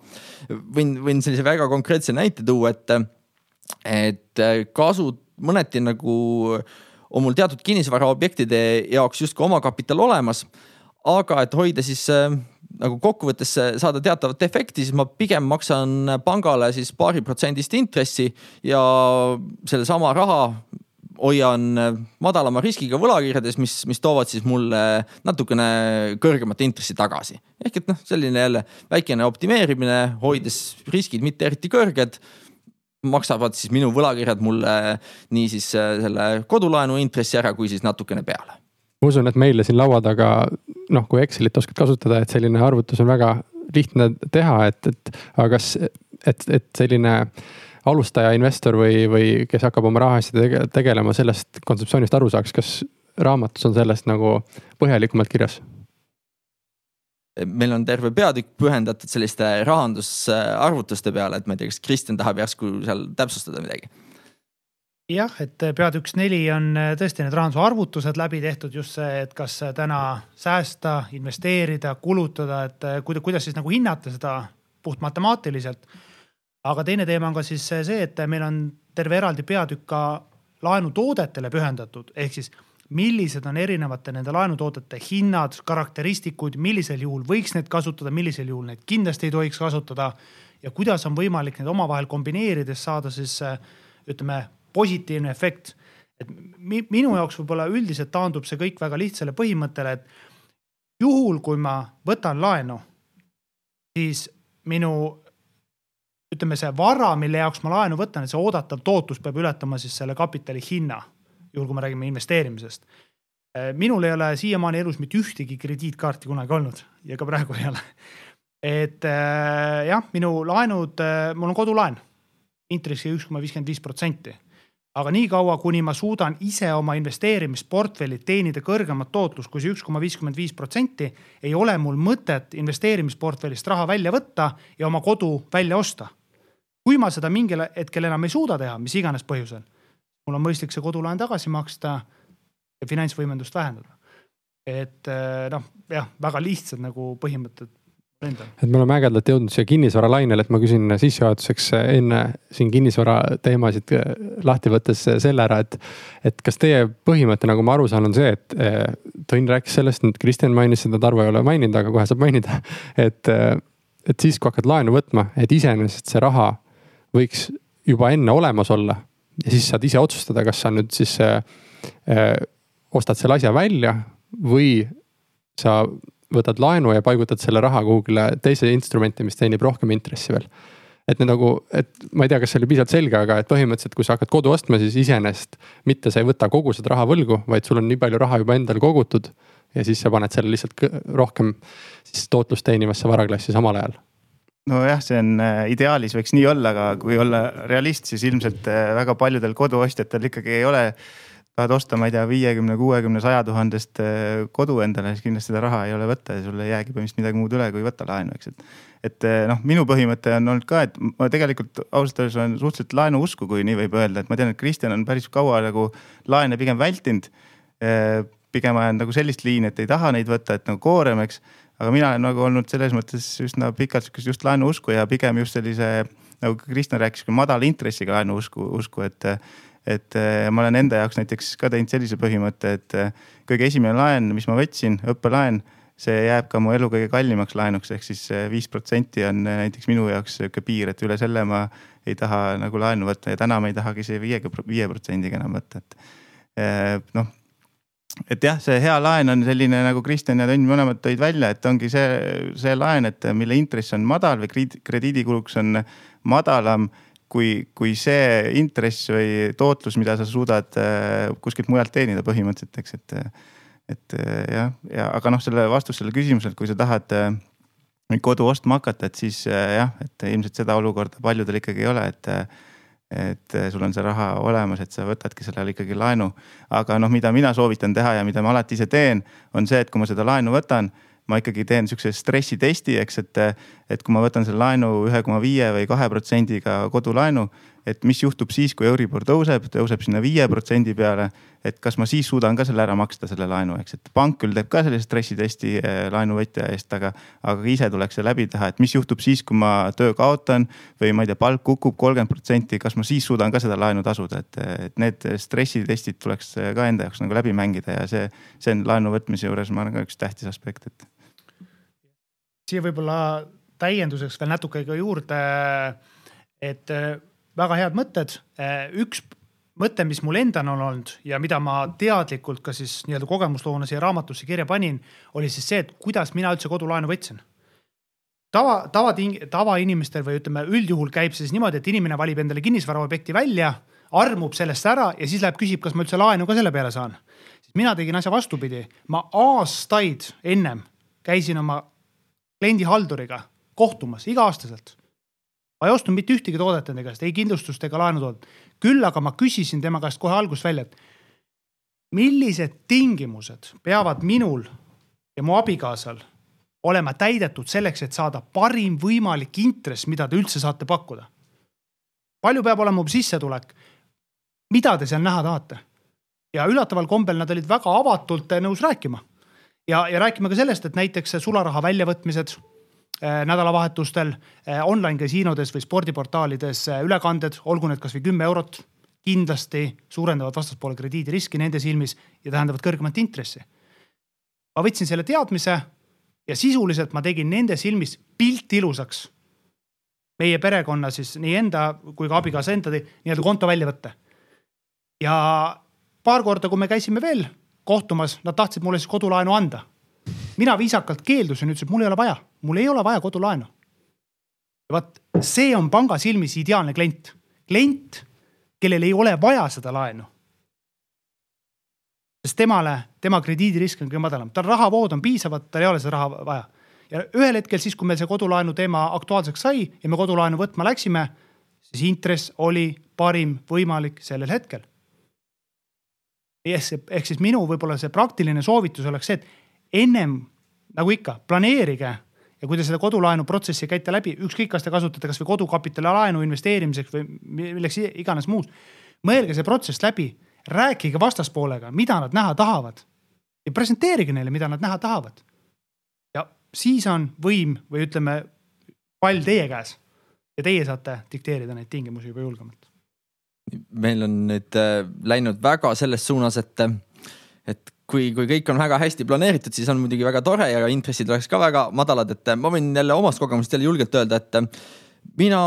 võin, võin sellise väga konkreetse näite tuua, et, et kasu mõneti nagu on mul teatud kinnisvaraobjektide jaoks justkui omakapital olemas. aga et hoida siis nagu kokkuvõttes saada teatavat efekti, siis ma pigem maksan pangale siis paariprotsendist intressi ja sellesama raha hoian madalama riskiga võlakirjades, mis, mis toovad siis mulle natukene kõrgemat intressi tagasi. ehk et noh, selline jälle väikene optimeerimine, hoides riskid mitte eriti kõrged maksavad siis minu võlakirjad mulle niisiis selle kodulaenu intressi ära, kui siis natukene peale ma usun, et meile siin laua taga noh, kui Excelit oskad kasutada, et selline arvutus on väga lihtne teha, et, et aga kas, et, et selline alustaja investor või, või kes hakkab oma rahaasjadega tegelema, sellest kontseptsioonist aru saaks, kas raamatus on sellest nagu põhjalikumalt kirjas? Meil on terve peatükk pühendatud selliste rahandusarvutuste peale, et ma ei tea, kas Kristjan tahab järsku seal täpsustada midagi jah, et peatükk neli on äh, tõesti need rahanduse arvutused läbi tehtud, just see, et kas äh, täna säästa, investeerida, kulutada, et äh, kuidas, kuidas siis nagu hinnata seda puht matemaatiliselt. aga teine teema on ka siis see, et meil on terve eraldi peatükk ka laenutoodetele pühendatud, ehk siis millised on erinevate nende laenutoodete hinnad, karakteristikud, millisel juhul võiks neid kasutada, millisel juhul neid kindlasti ei tohiks kasutada ja kuidas on võimalik neid omavahel kombineerides saada siis ütleme positiivne efekt. et minu jaoks võib-olla üldiselt taandub see kõik väga lihtsale põhimõttele, et juhul, kui ma võtan laenu, siis minu ütleme, see vara, mille jaoks ma laenu võtan, see oodatav tootlus peab ületama siis selle kapitali hinna. Juhul, kui me räägime investeerimisest. minul ei ole siiamaani elus mitte ühtegi krediitkaarti kunagi olnud ja ka praegu ei ole. et jah, minu laenud, mul on kodulaen, intressi üks koma viiskümmend viis protsenti aga niikaua, kuni ma suudan ise oma investeerimisportfellit teenida kõrgemat tootlust kui see üks koma viiskümmend viis protsenti, ei ole mul mõtet investeerimisportfellist raha välja võtta ja oma kodu välja osta. kui ma seda mingil hetkel enam ei suuda teha, mis iganes põhjusel, mul on mõistlik see kodulaen tagasi maksta ja finantsvõimendust vähendada. et eh, noh, jah, väga lihtsad nagu põhimõtted et me oleme ägedalt jõudnud siia kinnisvaralainele, et ma küsin sissejuhatuseks enne siin kinnisvara teemasid äh, lahti võttes selle ära, et. et kas teie põhimõte, nagu ma aru saan, on see, et äh, Tõnn rääkis sellest, nüüd Kristjan mainis seda, Tarvo ei ole maininud, aga kohe saab mainida. et, et siis, kui hakkad laenu võtma, et iseenesest see raha võiks juba enne olemas olla. Ja siis saad ise otsustada, kas sa nüüd siis äh, ostad selle asja välja või sa võtad laenu ja paigutad selle raha kuhugile teise instrumenti, mis teenib rohkem intressi veel. et need nagu, et ma ei tea, kas see oli piisavalt selge, aga et põhimõtteliselt, kui sa hakkad kodu ostma, siis iseenesest mitte sa ei võta kogu seda raha võlgu, vaid sul on nii palju raha juba endal kogutud. ja siis sa paned selle lihtsalt rohkem siis tootlust teenivasse varaklassi samal ajal nojah, see on äh, ideaalis võiks nii olla, aga kui olla realist, siis ilmselt äh, väga paljudel koduostjatel ikkagi ei ole tahad osta, ma ei tea, viiekümne, kuuekümne, saja tuhandest äh, kodu endale, siis kindlasti seda raha ei ole võtta ja sul ei jäägi põhimõtteliselt midagi muud üle, kui võtta laenu, eks, et. et noh, minu põhimõte on olnud ka, et ma tegelikult ausalt öeldes olen suhteliselt laenuusku, kui nii võib öelda, et ma tean, et Kristjan on päris kaua nagu laene pigem vältinud. Pigem ajan nagu sellist liini, et ei taha neid võtta, et nagu koorem, eks. Aga mina olen nagu olnud selles mõttes üsna pikalt sihukest just laenuusku ja pigem just sellise nagu Kristjan rääkis, madala intressiga laenuusku, usku, et et äh, ma olen enda jaoks näiteks ka teinud sellise põhimõtte, et äh, kõige esimene laen, mis ma võtsin, õppelaen, see jääb ka mu elu kõige kallimaks laenuks, ehk siis äh, viis protsenti on näiteks minu jaoks sihuke piir, et üle selle ma ei taha nagu laenu võtta ja täna ma ei tahagi see viie, viie protsendiga enam võtta, et noh et jah, see hea laen on selline nagu Kristjan ja Tõnn mõlemad tõid välja, et ongi see, see laen, et mille intress on madal või krediidikuluks on madalam kui, kui see intress või tootlus, mida sa suudad äh, kuskilt mujalt teenida põhimõtteliselt, eks, et. et äh, jah, ja aga noh, selle vastus sellele küsimusele, kui sa tahad äh, kodu ostma hakata, et siis jah, et ilmselt seda olukorda paljudel ikkagi ei ole, et et äh, sul on see raha olemas, et sa võtadki sellele ikkagi laenu. aga noh, mida mina soovitan teha ja mida ma alati ise teen, on see, et kui ma seda laenu võtan ma ikkagi teen sihukese stressitesti, eks, et, et kui ma võtan selle laenu ühe koma viie või kahe protsendiga kodulaenu, et mis juhtub siis, kui Euribor tõuseb, tõuseb sinna viie protsendi peale. et kas ma siis suudan ka selle ära maksta, selle laenu, eks, et pank küll teeb ka sellise stressitesti eh, laenuvõtja eest, aga, aga ise tuleks see läbi teha, et mis juhtub siis, kui ma töö kaotan või ma ei tea, palk kukub kolmkümmend protsenti, kas ma siis suudan ka seda laenu tasuda, et, et need stressitestid tuleks ka enda jaoks nagu läbi mängida ja see, see on laenu võtmise juures, ma arvan ka üks tähtis aspekt, et siia võib-olla täienduseks veel natuke ka juurde, et äh, väga head mõtted. Äh, üks mõte, mis mul endal on olnud ja mida ma teadlikult ka siis nii-öelda kogemusloona siia raamatusse kirja panin, oli siis see, et kuidas mina üldse kodulaenu võtsin. tava, tavating-, tavainimestel või ütleme, üldjuhul käib see siis niimoodi, et inimene valib endale kinnisvaraobjekti välja, armub sellest ära ja siis läheb, küsib, kas ma üldse laenu ka selle peale saan. mina tegin asja vastupidi, ma aastaid ennem käisin oma kliendihalduriga kohtumas iga-aastaselt. Ma ei ostnud mitte ühtegi toodet enda käest, ei kindlustust ega laenutoodet. küll aga ma küsisin tema käest kohe algusest välja, et millised tingimused peavad minul ja mu abikaasal olema täidetud selleks, et saada parim võimalik intress, mida te üldse saate pakkuda. palju peab olema mu sissetulek? mida te seal näha tahate? ja üllataval kombel nad olid väga avatult nõus rääkima ja, ja räägime ka sellest, et näiteks sularaha väljavõtmised nädalavahetustel äh, online kasiinodes või spordiportaalides äh, ülekanded, olgu need kasvõi kümme eurot, kindlasti suurendavad vastaspoole krediidiriski nende silmis ja tähendavad kõrgemat intressi. ma võtsin selle teadmise ja sisuliselt ma tegin nende silmis pilt ilusaks. meie perekonna siis nii enda kui ka abikaasa enda nii-öelda konto väljavõtte. ja paar korda, kui me käisime veel kohtumas, nad tahtsid mulle siis kodulaenu anda. mina viisakalt keeldusin, ütlesin, et mul ei ole vaja, mul ei ole vaja kodulaenu. vot see on panga silmis ideaalne klient, klient, kellel ei ole vaja seda laenu. sest temale, tema krediidirisk on kõige madalam, tal rahavood on piisavad, tal ei ole seda raha vaja. ja ühel hetkel siis, kui meil see kodulaenu teema aktuaalseks sai ja me kodulaenu võtma läksime, siis intress oli parim võimalik sellel hetkel ehk siis minu võib-olla see praktiline soovitus oleks see, et ennem nagu ikka planeerige ja kui te seda kodulaenu protsessi käite läbi, ükskõik, kas te kasutate kasvõi kodukapitali laenu investeerimiseks või milleks iganes muus. mõelge see protsess läbi, rääkige vastaspoolega, mida nad näha tahavad ja presenteerige neile, mida nad näha tahavad. ja siis on võim või ütleme, pall teie käes ja teie saate dikteerida neid tingimusi juba julgemalt meil on nüüd äh, läinud väga selles suunas, et, et kui, kui kõik on väga hästi planeeritud, siis on muidugi väga tore ja intressid oleks ka väga madalad, et ma võin jälle omast kogemusest jälle julgelt öelda, et mina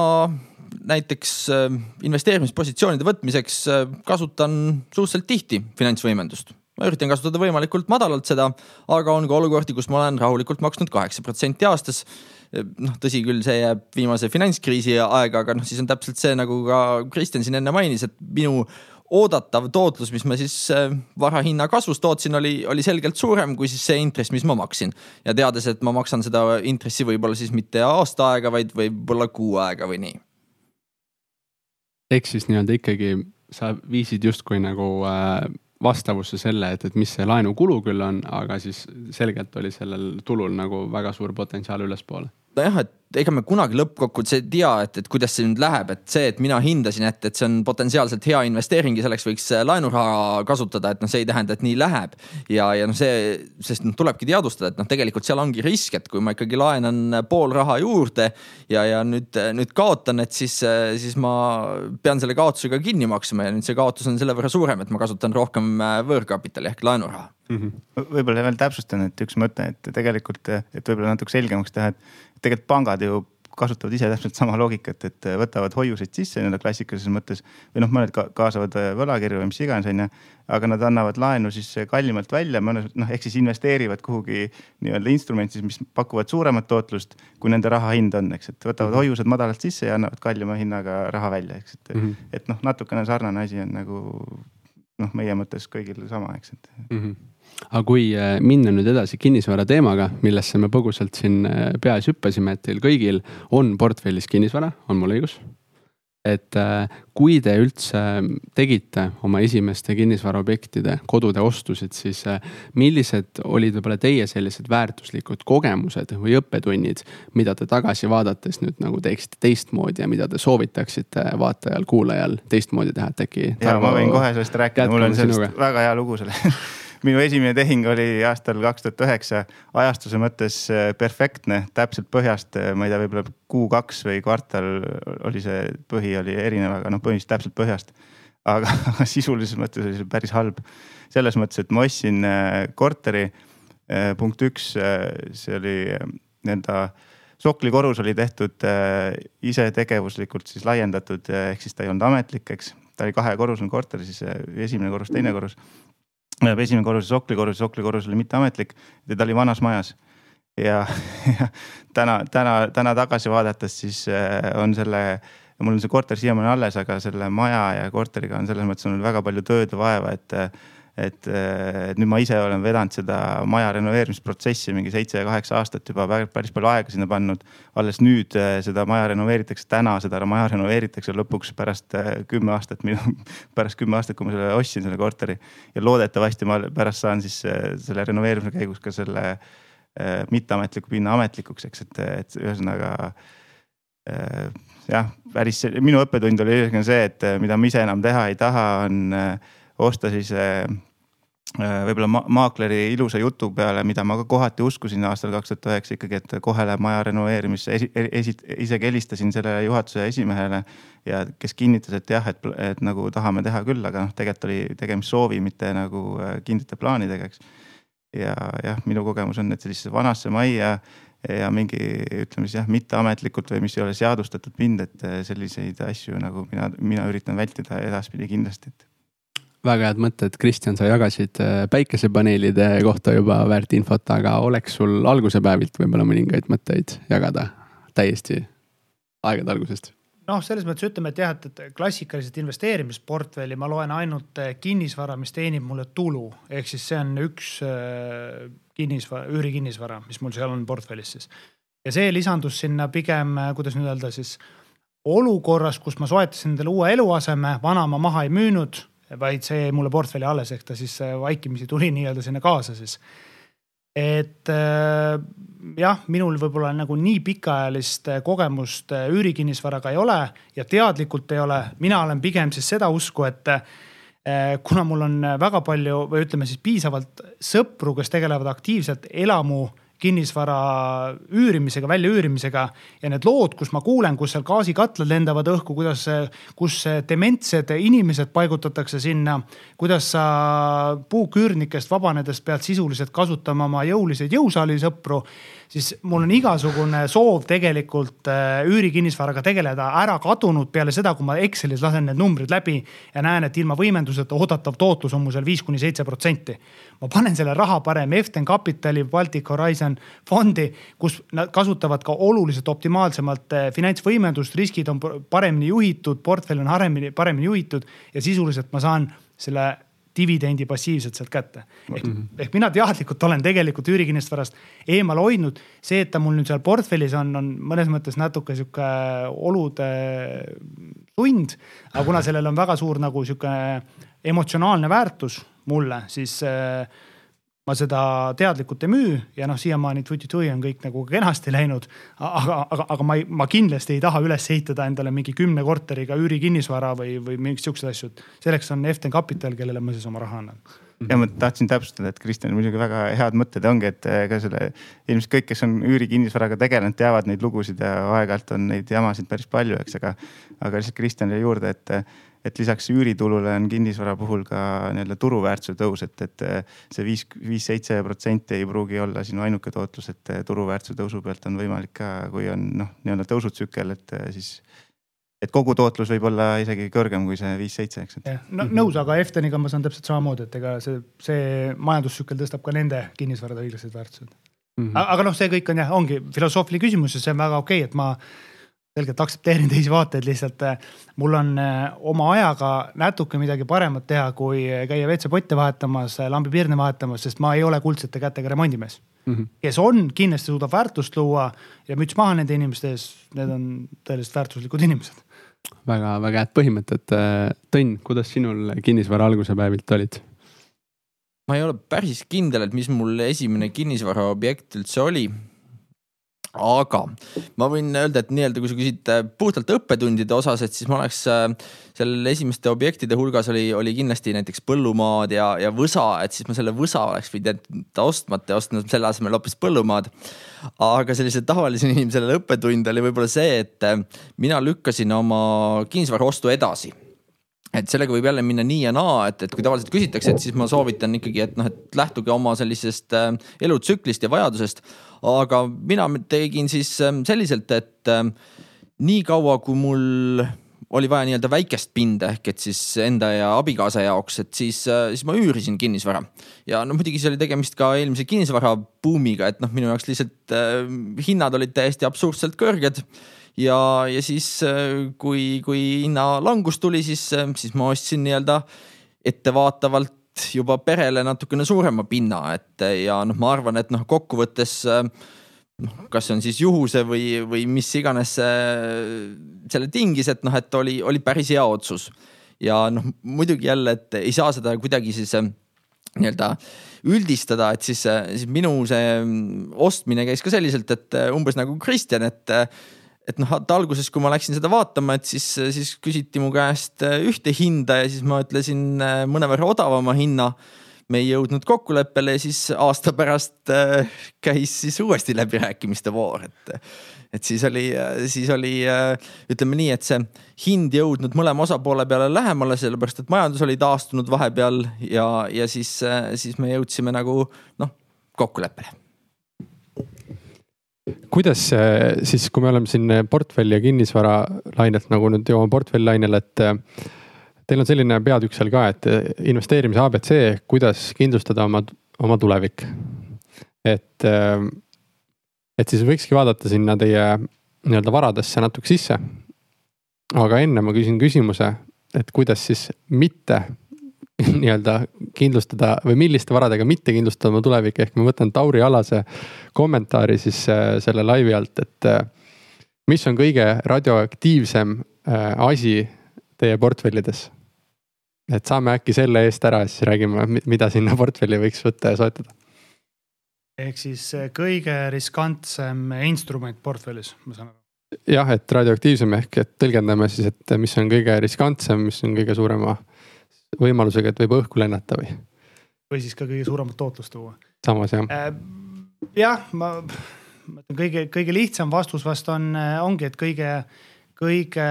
näiteks äh, investeerimispositsioonide võtmiseks äh, kasutan suhteliselt tihti finantsvõimendust. Ma üritan kasutada võimalikult madalalt seda, aga on ka olukordi, kus ma olen rahulikult maksnud kaheksa protsenti aastas. Noh, tõsi küll, see jääb viimase finantskriisi aega, aga noh, siis on täpselt see, nagu ka Kristjan siin enne mainis, et minu oodatav tootlus, mis ma siis äh, varahinna kasvust tootsin, oli, oli selgelt suurem kui siis see intress, mis ma maksin. ja teades, et ma maksan seda intressi võib-olla siis mitte aasta aega, vaid võib-olla kuu aega või nii. ehk siis nii-öelda ikkagi sa viisid justkui nagu äh, vastavusse selle, et, et mis see laenukulu küll on, aga siis selgelt oli sellel tulul nagu väga suur potentsiaal ülespoole nojah, et ega me kunagi lõppkokkuvõttes ei tea, et, et kuidas see nüüd läheb, et see, et mina hindasin, et, et see on potentsiaalselt hea investeering ja selleks võiks laenuraha kasutada, et noh, see ei tähenda, et nii läheb. ja, ja noh, see, sest noh, tulebki teadvustada, et noh, tegelikult seal ongi risk, et kui ma ikkagi laenan pool raha juurde ja, ja nüüd, nüüd kaotan, et siis, siis ma pean selle kaotusega kinni maksma ja nüüd see kaotus on selle võrra suurem, et ma kasutan rohkem võõrkapitali ehk laenuraha mm -hmm.. võib-olla veel täpsustan, et üks mõte, et tegelikult, et võib-olla natuke selgemaks teha, et tegelikult pangad ju kasutavad ise täpselt sama loogikat, et võtavad hoiuseid sisse nii-öelda klassikalises mõttes või noh, mõned ka kaasavad võlakirju või mis iganes, onju. aga nad annavad laenu siis kallimalt välja, mõnes noh, ehk siis investeerivad kuhugi nii-öelda instrumenti, mis pakuvad suuremat tootlust, kui nende raha hind on, eks, et võtavad mhm. hoiused madalalt sisse ja annavad kallima hinnaga raha välja, eks, et mm, -hmm. et noh, natukene sarnane asi on nagu noh, meie mõttes kõigil sama, eks, et mm. -hmm aga kui äh, minna nüüd edasi kinnisvara teemaga, millesse me põgusalt siin äh, peas hüppasime, et teil kõigil on portfellis kinnisvara, on mul õigus? et äh, kui te üldse tegite oma esimeste kinnisvaraobjektide, kodude ostusid, siis millised olid võib-olla teie sellised väärtuslikud kogemused või õppetunnid, mida te tagasi vaadates nüüd nagu teeksite teistmoodi ja mida te soovitaksite vaatajal-kuulajal teistmoodi teha, et äkki. ja ma võin kohe sellest rääkida, mul on sellest sinuga. väga hea lugu selle minu esimene tehing oli aastal kaks tuhat üheksa, ajastuse mõttes äh, perfektne, täpselt põhjast, äh, ma ei tea, võib-olla kuu-kaks või kvartal oli see põhi oli erinev, aga noh, põhimõtteliselt täpselt põhjast. aga sisulises mõttes oli see päris halb. selles mõttes, et ma ostsin äh, korteri. punkt üks, see oli nii-öelda soklikorrus oli tehtud isetegevuslikult siis laiendatud, ehk siis ta ei olnud ametlik, eks. ta oli kahekorruseline korter, siis esimene korrus, teine korrus esimene korrus, Sokli korrus, Sokli korrus oli mitteametlik ja ta oli vanas majas. ja, ja täna, täna, täna tagasi vaadates, siis äh, on selle, mul on see korter siiamaani alles, aga selle maja ja korteriga on selles mõttes olnud väga palju tööd ja vaeva, et et, et nüüd ma ise olen vedanud seda maja renoveerimisprotsessi mingi seitse-kaheksa aastat juba päris palju aega sinna pannud. alles nüüd eh, seda maja renoveeritakse, täna seda maja renoveeritakse lõpuks pärast eh, kümme aastat, pärast kümme aastat, kui ma selle ostsin, selle korteri. ja loodetavasti ma pärast saan siis selle renoveerimise käigus ka selle mitteametliku pinna ametlikuks, eks, et, et ühesõnaga jah, päris minu õppetund oli see, et mida ma ise enam teha ei taha, on osta siis äh, äh, võib-olla ma maakleri ilusa jutu peale, mida ma ka kohati uskusin aastal kaks tuhat üheksa ikkagi, et kohe läheb maja renoveerimisse esi,, esi, isegi helistasin sellele juhatuse esimehele. ja kes kinnitas, et jah, et, et nagu tahame teha küll, aga noh, tegelikult oli tegemist soovi, mitte nagu äh, kindlate plaanidega, eks. ja jah, minu kogemus on, et sellisesse vanasse majja ja mingi ütleme siis jah, mitteametlikult või mis ei ole seadustatud pind, et selliseid asju nagu mina, mina üritan vältida edaspidi kindlasti, et väga head mõtted, Kristjan, sa jagasid äh, päikesepaneelide kohta juba väärt infot, aga oleks sul alguse päevilt võib-olla mõningaid mõtteid jagada täiesti aegade algusest? noh, selles mõttes ütleme, et jah, et, et klassikaliselt investeerimisportfelli ma loen ainult äh, kinnisvara, mis teenib mulle tulu, ehk siis see on üks äh, kinnisvara, üürikinnisvara, mis mul seal on portfellis siis. ja see lisandus sinna pigem, kuidas nüüd öelda siis olukorras, kus ma soetasin endale uue eluaseme, vana ma maha ei müünud vaid see jäi mulle portfelli alles, ehk ta siis äh, vaikimisi tuli nii-öelda sinna kaasa siis. et äh, jah, minul võib-olla nagu nii pikaajalist äh, kogemust üürikinnisvaraga ei ole ja teadlikult ei ole, mina olen pigem siis seda usku, et kuna mul on väga palju või ütleme siis piisavalt sõpru, kes tegelevad aktiivselt elamu kinnisvara üürimisega, väljaüürimisega ja need lood, kus ma kuulen, kus seal gaasikatlad lendavad õhku, kuidas, kus dementsed inimesed paigutatakse sinna, kuidas sa puuküürnikest vabanedes pead sisuliselt kasutama oma jõuliseid jõusaali sõpru siis mul on igasugune soov tegelikult äh, üürikinnisvaraga tegeleda ära kadunud peale seda, kui ma Excelis lasen need numbrid läbi ja näen, et ilma võimenduseta oodatav tootlus on mul seal viis kuni seitse protsenti. ma panen selle raha parem Eften Capitali, Baltic Horizon fondi, kus nad kasutavad ka oluliselt optimaalsemalt äh, finantsvõimendust, riskid on paremini juhitud, portfell on paremini, paremini juhitud ja sisuliselt ma saan selle dividendi passiivselt sealt kätte. ehk mm, -hmm. ehk mina teadlikult olen tegelikult üürikinnisvarast eemale hoidnud. see, et ta mul nüüd seal portfellis on, on mõnes mõttes natuke sihuke olude sund. aga kuna sellel on väga suur nagu sihuke emotsionaalne väärtus mulle, siis äh, ma seda teadlikult ei müü ja noh, siiamaani tuti-tui on kõik nagu kenasti läinud. aga, aga, aga ma ei, ma kindlasti ei taha üles ehitada endale mingi kümne korteriga üürikinnisvara või, või mingeid siukseid asju. selleks on Eften Capital, kellele ma siis oma raha annan ja ma tahtsin täpsustada, et Kristjanil muidugi väga head mõtted ongi, et ka selle ilmselt kõik, kes on üürikinnisvaraga tegelenud, teavad neid lugusid ja aeg-ajalt on neid jamasid päris palju, eks, aga, aga lihtsalt Kristjanile juurde, et et lisaks üüritulule on kinnisvara puhul ka nii-öelda turuväärtuse tõus, et, et see viis, viis, seitse protsenti ei pruugi olla sinu ainuke tootlus, et turuväärtuse tõusu pealt on võimalik ka, kui on noh, nii-öelda tõusutsükkel, et siis et kogu tootlus võib olla isegi kõrgem kui see viis-seitse, eks. jah, no nõus, aga Efteniga ma saan täpselt samamoodi, et ega see, see majandustsükkel tõstab ka nende kinnisvarade õiglased väärtused mm. -hmm. aga noh, see kõik on jah, ongi filosoofiline küsimus ja see on väga okei okay,, et ma selgelt aktsepteerin teisi vaateid, lihtsalt äh, mul on äh, oma ajaga natuke midagi paremat teha, kui käia WC-potte vahetamas, äh, lambipirne vahetamas, sest ma ei ole kuldsete kätega remondimees mm. -hmm. kes on, kindlasti suudab väärtust luua ja müts maha nende inimeste ees, need on tõeliselt väärtuslikud inimesed väga-väga head põhimõtted. Tõnn, kuidas sinul kinnisvara alguse päevilt olid? ma ei ole päris kindel, et mis mul esimene kinnisvaraobjekt üldse oli aga ma võin öelda, et nii-öelda, kui sa küsid äh, puhtalt õppetundide osas, et siis ma oleks äh, seal esimeste objektide hulgas oli, oli kindlasti näiteks põllumaad ja, ja võsa, et siis ma selle võsa oleks jätta ostmata ja ostnud selle asemel hoopis põllumaad. aga sellisele tavalisele inimesele õppetund oli võib-olla see, et äh, mina lükkasin oma kinnisvara ostu edasi et sellega võib jälle minna nii ja naa, et, et kui tavaliselt küsitakse, et siis ma soovitan ikkagi, et noh, et lähtuge oma sellisest elutsüklist ja vajadusest aga mina tegin siis ähm, selliselt, et ähm, nii kaua, kui mul oli vaja nii-öelda väikest pinda ehk et siis enda ja abikaasa jaoks, et siis, äh, siis ma üürisin kinnisvara. ja no muidugi see oli tegemist ka eelmise kinnisvarabuumiga, et noh, minu jaoks lihtsalt äh, hinnad olid täiesti absurdselt kõrged. ja, ja siis äh, kui, kui hinnalangus tuli, siis, äh, siis ma ostsin nii-öelda ettevaatavalt juba perele natukene suurema pinna, et ja noh, ma arvan, et noh, kokkuvõttes noh, kas see on siis juhuse või, või mis iganes selle tingis, et noh, et oli, oli päris hea otsus. ja noh, muidugi jälle, et ei saa seda kuidagi siis nii-öelda üldistada, et siis, siis minu see ostmine käis ka selliselt, et umbes nagu Kristjan, et et noh, et alguses, kui ma läksin seda vaatama, et siis, siis küsiti mu käest äh, ühte hinda ja siis ma ütlesin äh, mõnevõrra odavama hinna. me ei jõudnud kokkuleppele ja siis aasta pärast äh, käis siis uuesti läbirääkimiste voor, et, et siis oli, siis oli ütleme nii, et see hind jõudnud mõlema osapoole peale lähemale, sellepärast et majandus oli taastunud vahepeal ja, ja siis, siis me jõudsime nagu noh, kokkuleppele kuidas siis, kui me oleme siin portfelli ja kinnisvara lainelt nagu nüüd jõuame portfelli lainele, et äh, teil on selline peatükk seal ka, et äh, investeerimise abc, kuidas kindlustada oma, oma tulevik. et, äh, et siis võikski vaadata sinna teie nii-öelda varadesse natuke sisse. aga enne ma küsin küsimuse, et kuidas siis mitte nii-öelda kindlustada või milliste varadega mitte kindlustada oma tulevik, ehk ma võtan Tauri Alase kommentaari siis äh, selle laivi alt, et äh, mis on kõige radioaktiivsem äh, asi teie portfellides? et saame äkki selle eest ära ja siis räägime, mida sinna portfelli võiks võtta ja soetada. ehk siis kõige riskantsem instrument portfellis, ma saan aru? jah, et radioaktiivsem ehk et tõlgendame siis, et mis on kõige riskantsem, mis on kõige suurema võimalusega, et võib õhku lennata või? või siis ka kõige suuremat tootlust tuua. samas jah äh,. jah, ma, ma ütlen kõige, kõige lihtsam vastus vast on, äh, ongi, et kõige, kõige,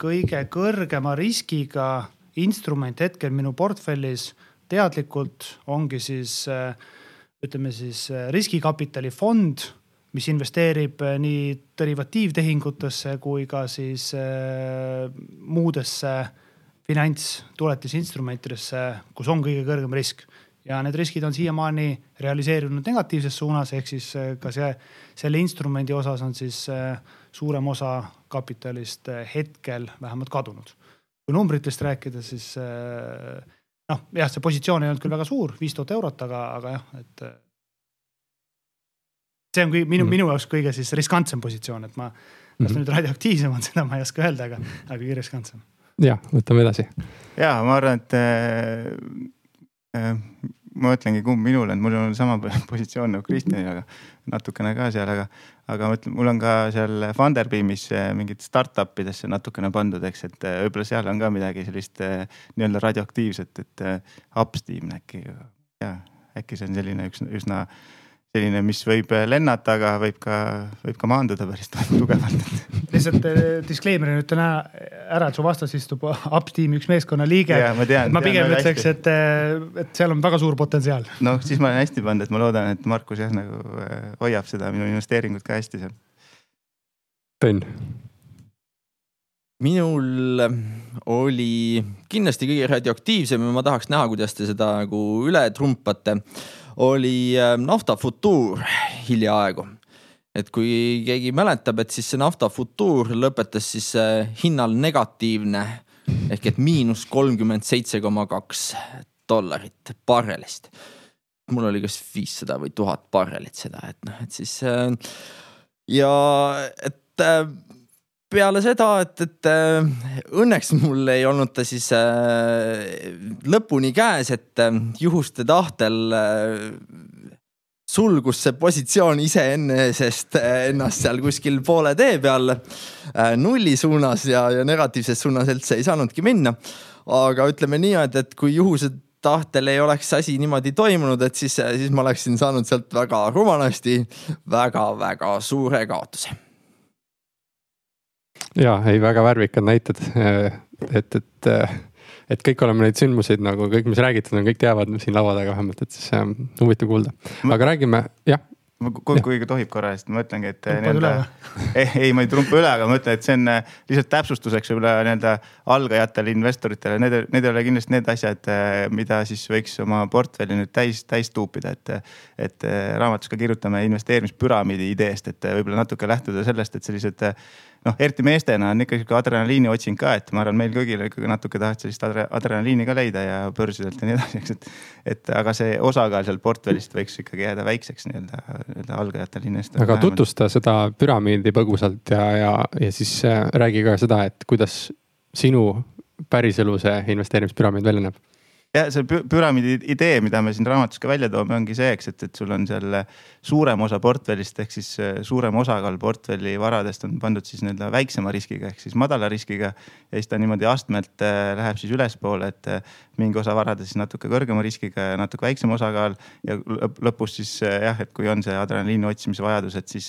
kõige kõrgema riskiga instrument hetkel minu portfellis teadlikult ongi siis äh, ütleme siis äh, riskikapitalifond, mis investeerib nii derivatiivtehingutesse kui ka siis muudesse äh, finantstuletisinstrumentidesse, kus on kõige kõrgem risk ja need riskid on siiamaani realiseerunud negatiivses suunas, ehk siis äh, ka see, selle instrumendi osas on siis äh, suurem osa kapitalist äh, hetkel vähemalt kadunud. kui numbritest rääkida, siis noh, jah, see positsioon ei olnud küll väga suur, viis tuhat eurot, aga, aga jah, et. see on kõige, minu mm., minu jaoks kõige siis riskantsem positsioon, et ma, kas mm -hmm. nüüd radioaktiivsem on, seda ma ei oska öelda, aga, aga kõige riskantsem ja võtame edasi. ja ma arvan, et äh, äh, ma mõtlengi, kumb minul on, mul on sama positsioon nagu Kristjanil, aga natukene ka seal, aga, aga ma ütlen, mul on ka seal Funderbeamis äh, mingit startup idesse natukene pandud, eks, et äh, võib-olla seal on ka midagi sellist nii-öelda radioaktiivset, et Upsteam äkki, ja äkki see on selline üks üsna selline, mis võib lennata, aga võib ka, võib ka maanduda päris tugevalt lihtsalt eh, disclaimer'ina ütlen ära, et su vastas istub Upsteami üks meeskonnaliige. ma, tean, ma pigem ütleks, et, eh, et seal on väga suur potentsiaal. noh, siis ma olen hästi pannud, et ma loodan, et Markus jah nagu hoiab seda minu investeeringut ka hästi seal. Tõnn minul oli kindlasti kõige radioaktiivsem ja ma tahaks näha, kuidas te seda nagu üle trumpate oli äh, nafta futuur hiljaaegu. et kui keegi mäletab, et siis see nafta futuur lõpetas siis äh, hinnal negatiivne ehk et miinus kolmkümmend seitse koma kaks dollarit barrelist. mul oli kas viissada või tuhat barrelit seda, et noh, et siis äh, ja et peale seda, et, et äh, õnneks mul ei olnud ta siis äh, lõpuni käes, et äh, juhuste tahtel sulgus see positsioon iseenesest ennast seal kuskil poole tee peal nulli suunas ja, ja negatiivses suunas üldse ei saanudki minna. aga ütleme nii, et, kui juhused tahtel ei oleks asi niimoodi toimunud, et siis, siis ma oleksin saanud sealt väga rumalasti väga-väga suure kaotuse ja ei, väga värvikad näited, et, et, et kõik oleme neid sündmuseid nagu kõik, mis räägitud on, kõik teavad siin laua taga vähemalt, et siis ähm, huvitav kuulda. aga räägime, jah kui, kui tohib korra, sest ma ütlengi, et nii-öelda. ei, ei, ma ei trumpa üle, aga ma ütlen, et see on äh, lihtsalt täpsustuseks võib-olla nii-öelda algajatele investoritele, need, need ei ole kindlasti need asjad, äh, mida siis võiks oma portfelli nüüd täis, täis tuupida, et. et äh, raamatus ka kirjutame investeerimispüramiidi ideest, et võib-olla natuke lähtuda sellest, et sellised noh, eriti meestena on ikka sihuke adrenaliini otsing ka, et ma arvan, meil kõigil ikkagi natuke tahad sellist adre, adrenaliini ka leida ja börsidelt ja nii edasi, eks, et. et aga see osakaal seal portfellist võiks ikkagi jääda väikseks nii-öelda, nii-öelda algajatel inimestel. aga tutvusta seda püramiidi põgusalt ja, ja, ja siis äh, räägi ka seda, et kuidas sinu päriselu see investeerimispüramiid välja näeb jah, see püramiidi idee, mida me siin raamatus ka välja toome, ongi see, eks, et, et sul on seal suurem osa portfellist ehk siis äh, suurem osakaal portfelli varadest on pandud siis nii-öelda väiksema riskiga ehk siis madala riskiga. ja siis ta niimoodi astmelt äh, läheb siis ülespoole, et äh, mingi osa varade siis natuke kõrgema riskiga ja natuke väiksem osakaal. ja lõpus siis jah, et kui on see adrenaliini otsimise vajadus, et siis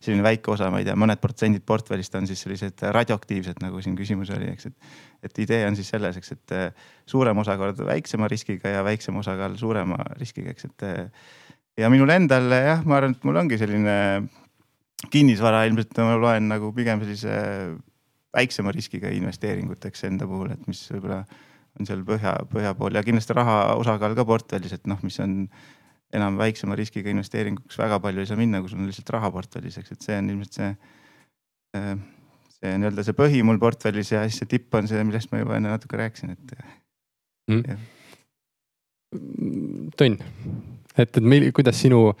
selline väike osa, ma ei tea, mõned protsendid portfellist on siis sellised radioaktiivsed, nagu siin küsimus oli, eks, et et idee on siis selles, eks, et äh, suurem osakaal väiksema riskiga ja väiksem osakaal suurema riskiga, eks, et. Äh, ja minul endal jah, ma arvan, et mul ongi selline kinnisvara ilmselt ma loen nagu pigem sellise väiksema riskiga investeeringuteks enda puhul, et mis võib-olla on seal põhja, põhja pool ja kindlasti raha osakaal ka portfellis, et noh, mis on enam väiksema riskiga investeeringuks väga palju ei saa minna, kui sul on lihtsalt raha portfellis, eks, et see on ilmselt see äh, see nii-öelda see põhi mul portfellis ja siis see tipp on see, millest ma juba enne natuke rääkisin, et mm.. Tõnn, et, et meil, kuidas sinu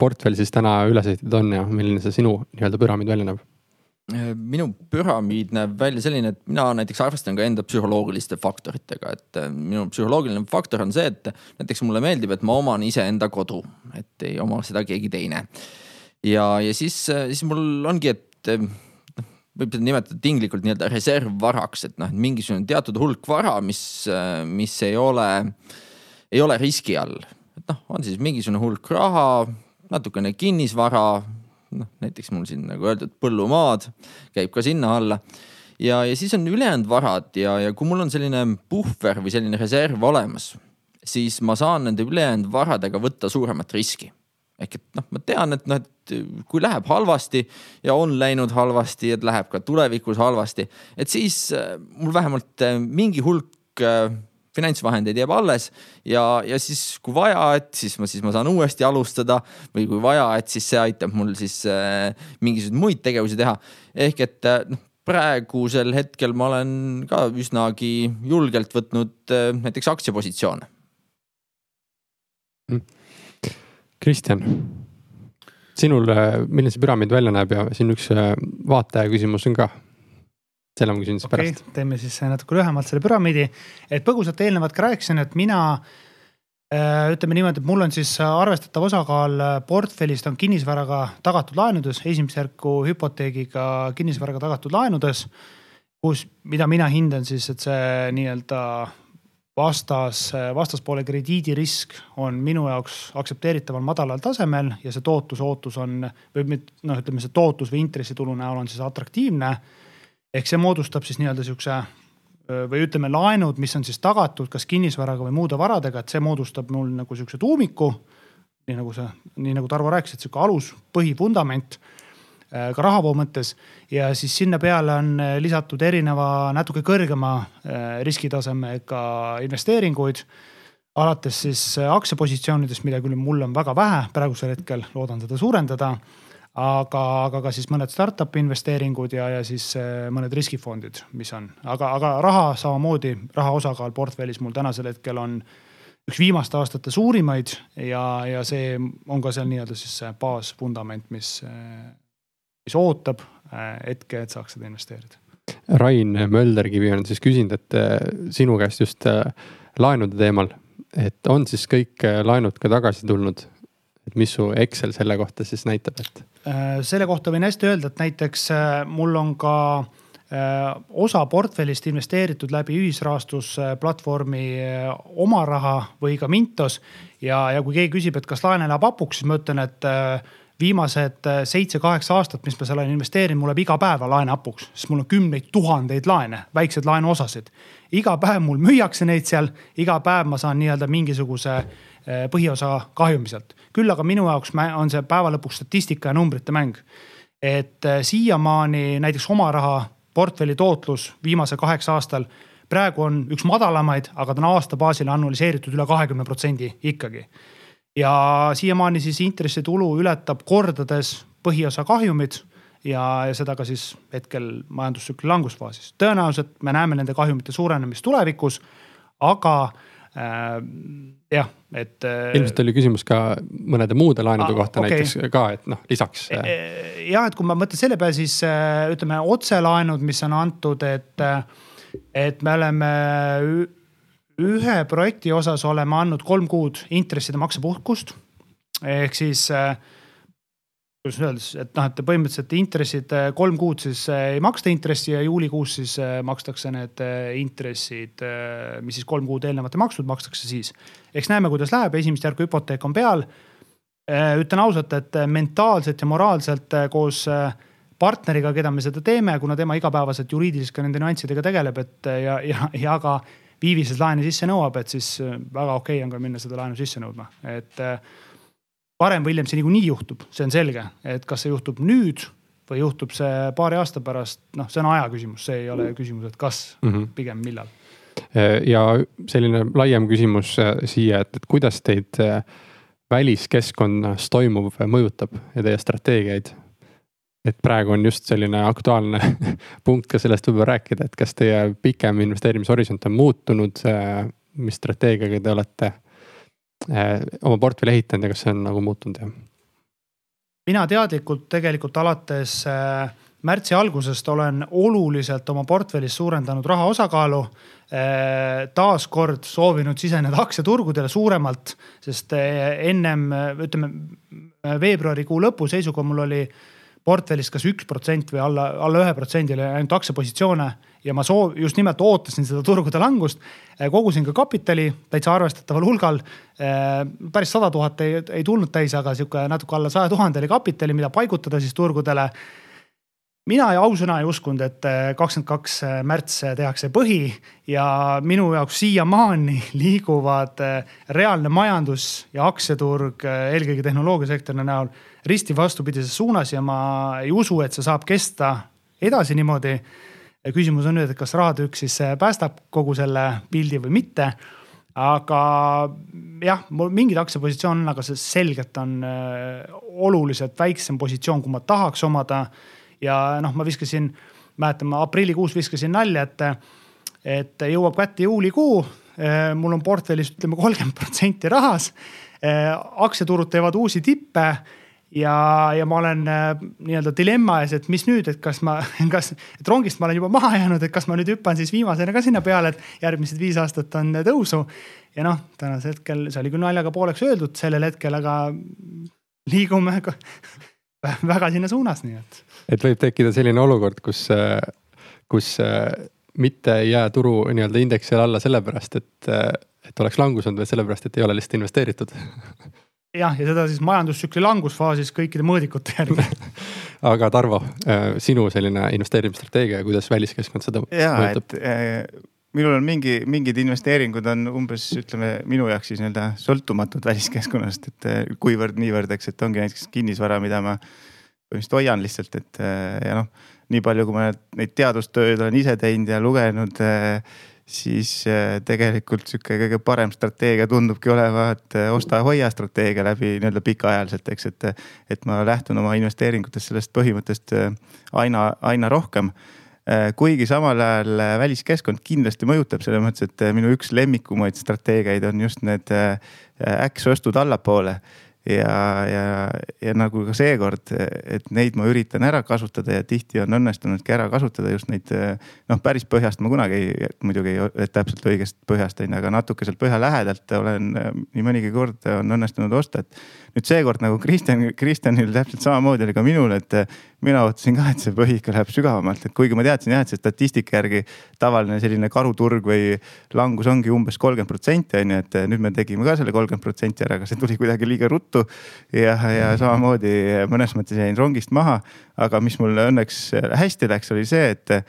portfell siis täna üles ehitatud on ja milline see sinu nii-öelda püramiid välja näeb? minu püramiid näeb välja selline, et mina näiteks arvestan ka enda psühholoogiliste faktoritega, et äh, minu psühholoogiline faktor on see, et näiteks mulle meeldib, et ma oman iseenda kodu, et ei oma seda keegi teine. ja, ja siis, siis mul ongi, et võib seda nimetada tinglikult nii-öelda reservvaraks, et noh, mingisugune teatud hulk vara, mis, mis ei ole, ei ole riski all. et noh, on siis mingisugune hulk raha, natukene kinnisvara, noh näiteks mul siin nagu öeldud, põllumaad käib ka sinna alla. ja, ja siis on ülejäänud varad ja, ja kui mul on selline puhver või selline reserv olemas, siis ma saan nende ülejäänud varadega võtta suuremat riski ehk et noh, ma tean, et noh, et kui läheb halvasti ja on läinud halvasti, et läheb ka tulevikus halvasti, et siis äh, mul vähemalt äh, mingi hulk äh, finantsvahendeid jääb alles ja, ja siis, kui vaja, et siis ma, siis ma saan uuesti alustada või kui vaja, et siis see aitab mul siis äh, mingisuguseid muid tegevusi teha. ehk et noh, praegusel hetkel ma olen ka üsnagi julgelt võtnud äh, näiteks aktsiapositsioone mm Kristjan, sinul, äh, milline see püramiid välja näeb ja siin üks äh, vaataja küsimus on ka selle ma küsin siis okay, pärast. teeme siis natuke lühemalt selle püramiidi, et põgusalt eelnevalt ka rääkisin, et mina äh, ütleme niimoodi, et mul on siis arvestatav osakaal portfellist on kinnisvaraga tagatud laenudes, esimese järku hüpoteegiga kinnisvaraga tagatud laenudes. kus, mida mina hindan siis, et see nii-öelda vastas, vastaspoole krediidirisk on minu jaoks aktsepteeritaval madalal tasemel ja see tootlusootus on või noh, ütleme see tootlus või intressitulu näol on siis atraktiivne. ehk see moodustab siis nii-öelda sihukese või ütleme, laenud, mis on siis tagatud kas kinnisvaraga või muude varadega, et see moodustab mul nagu sihukese tuumiku. nii nagu sa, nii nagu Tarvo rääkis, et sihuke alus, põhivundament ka rahavoo mõttes ja siis sinna peale on äh, lisatud erineva natuke kõrgema äh, riskitasemega investeeringuid. alates siis aktsiapositsioonidest, mida küll mul on väga vähe praegusel hetkel, loodan seda suurendada. aga, aga ka siis mõned startup'i investeeringud ja, ja siis mõned riskifondid, mis on, aga, aga raha samamoodi, raha osakaal portfellis mul tänasel hetkel on üks viimaste aastate suurimaid ja, ja see on ka seal nii-öelda siis see baasvundament, mis mis ootab hetke, et saaks seda investeerida. Rain Mölderkivi on siis küsinud, et sinu käest just laenude teemal, et on siis kõik laenud ka tagasi tulnud? et mis su Excel selle kohta siis näitab, et? selle kohta võin hästi öelda, et näiteks mul on ka Äh, osa portfellist investeeritud läbi ühisrahastusplatvormi äh, oma raha või ka Mintos. ja, ja kui keegi küsib, et kas laen elab hapuks, siis ma ütlen, et äh, viimased seitse-kaheksa aastat, mis ma seal olen investeerinud, mul läheb iga päev laen hapuks, sest mul on kümneid tuhandeid laene, väikseid laenuosasid. iga päev mul müüakse neid seal, iga päev ma saan nii-öelda mingisuguse põhiosa kahjumi sealt. küll aga minu jaoks on see päeva lõpuks statistika ja numbrite mäng. et siiamaani näiteks oma raha portfelli tootlus viimase kaheksa aastal praegu on üks madalamaid, aga ta on aasta baasil annualiseeritud üle kahekümne protsendi ikkagi. Ja siiamaani siis intressitulu ületab kordades põhiosa kahjumid ja, ja seda ka siis hetkel majandustsükli langusfaasis. tõenäoliselt me näeme nende kahjumite suurenemist tulevikus, aga äh, jah, et. Äh, ilmselt oli küsimus ka mõnede muude laenude kohta okay. näiteks ka, et noh, lisaks. E, e, jah, et kui ma mõtlen selle peale, siis äh, ütleme otselaenud, mis on antud, et, et me oleme ühe projekti osas oleme andnud kolm kuud intresside maksepuhkust. ehk siis äh, kuidas öelda siis, et noh, et põhimõtteliselt intressid äh, kolm kuud siis äh, ei maksta intressi ja juulikuus siis makstakse need intressid, mis siis kolm kuud eelnevalt ei makstud, makstakse siis. eks näeme, kuidas läheb, esimest järku hüpoteek on peal. ütlen ausalt, et mentaalselt ja moraalselt koos partneriga, keda me seda teeme, kuna tema igapäevaselt juriidiliselt ka nende nüanssidega tegeleb, et ja, ja, ja ka viivises laene sisse nõuab, et siis väga okei okay on ka minna seda laenu sisse nõudma, et varem või hiljem see niikuinii juhtub, see on selge, et kas see juhtub nüüd või juhtub see paari aasta pärast, noh, see on aja küsimus, see ei ole küsimus, et kas mm, -hmm. pigem millal. ja selline laiem küsimus äh, siia, et, et kuidas teid äh, väliskeskkonnas toimuv mõjutab ja teie strateegiaid? Et praegu on just selline aktuaalne punkt ka sellest võib-olla rääkida, et kas teie pikem investeerimishorisont on muutunud, mis strateegiaga te olete Äh, oma portfelli ehitanud ja kas see on nagu muutunud ja? mina teadlikult tegelikult alates äh, märtsi algusest olen oluliselt oma portfellis suurendanud raha osakaalu. Äh, taaskord soovinud siseneda aktsiaturgudele suuremalt, sest ennem ütleme veebruarikuu lõpu seisuga mul oli portfellis kas üks protsent või alla, alla ühe protsendi oli ainult aktsiapositsioone ja ma soov, just nimelt ootasin seda turgude langust. Eh, kogusin ka kapitali täitsa arvestataval hulgal. Eh, päris sada tuhat ei, ei tulnud täis, aga sihuke natuke alla saja tuhande oli kapitali, mida paigutada siis turgudele mina ausõna ei uskunud, et eh, kakskümmend kaks märts tehakse põhi ja minu jaoks siiamaani liiguvad reaalne majandus ja aktsiaturg, eelkõige tehnoloogiasektori näol risti vastupidises suunas ja ma ei usu, et see saab kesta edasi niimoodi küsimus on nüüd, et kas rahatrükk siis äh, päästab kogu selle pildi või mitte. aga jah, mul mingid aktsiapositsioon on, aga see selgelt on äh, oluliselt väiksem positsioon, kui ma tahaks omada. Ja noh, ma viskasin, mäletan, ma aprillikuus viskasin nalja, et, et jõuab kätte juulikuu. Äh, mul on portfellis ütleme kolmkümmend protsenti rahas. aktsiaturud teevad uusi tippe ja, ja ma olen äh, nii-öelda dilemma ees, et mis nüüd, et kas ma, kas, et rongist ma olen juba maha jäänud, et kas ma nüüd hüppan siis viimasena ka sinna peale, et järgmised viis aastat on tõusu. ja noh, tänasel hetkel, see oli küll naljaga pooleks öeldud sellel hetkel, aga liigume väga sinna suunas, nii et. et võib tekkida selline olukord, kus, kus mitte ei jää turu nii-öelda indeksile alla sellepärast, et, et oleks langus olnud, vaid sellepärast, et ei ole lihtsalt investeeritud jah, ja seda siis majandustsükli langusfaasis kõikide mõõdikute järgi aga Tarvo, sinu selline investeerimisstrateegia, kuidas väliskeskkond seda ja, mõjutab? Minul on mingi, mingid investeeringud on umbes ütleme minu jaoks siis nii-öelda sõltumatud väliskeskkonnast, et äh, kuivõrd-niivõrd, eks, et ongi näiteks kinnisvara, mida ma põhimõtteliselt hoian lihtsalt, et ja noh, nii palju, kui ma neid teadustööd olen ise teinud ja lugenud siis äh, tegelikult sihuke kõige parem strateegia tundubki olevat osta-hoia strateegia läbi nii-öelda pikaajaliselt, eks, et. et ma lähtun oma investeeringutes sellest põhimõttest aina, aina rohkem. Kuigi samal ajal väliskeskkond kindlasti mõjutab selles mõttes, et minu üks lemmikumaid strateegiaid on just need äkksostud allapoole ja, ja, ja nagu ka seekord, et neid ma üritan ära kasutada ja tihti on õnnestunudki ära kasutada just neid. noh, päris põhjast ma kunagi ei, muidugi ei, täpselt õigest põhjast on ju, aga natuke sealt põhja lähedalt olen nii mõnigi kord on õnnestunud osta, et. nüüd seekord nagu Kristjan, Kristjanil täpselt samamoodi oli ka minul, et mina ootasin ka, et see põhi ikka läheb sügavamalt, et kuigi ma teadsin jah, et see statistika järgi tavaline selline karuturg või langus ongi umbes kolmkümmend protsenti on ju, et nüüd me tegime ka selle kolmkümmend protsenti ära, aga see tuli kuidagi liiga ruttu juttu. ja, ja samamoodi mõnes mõttes jäin rongist maha, aga mis mul õnneks hästi läks, oli see, et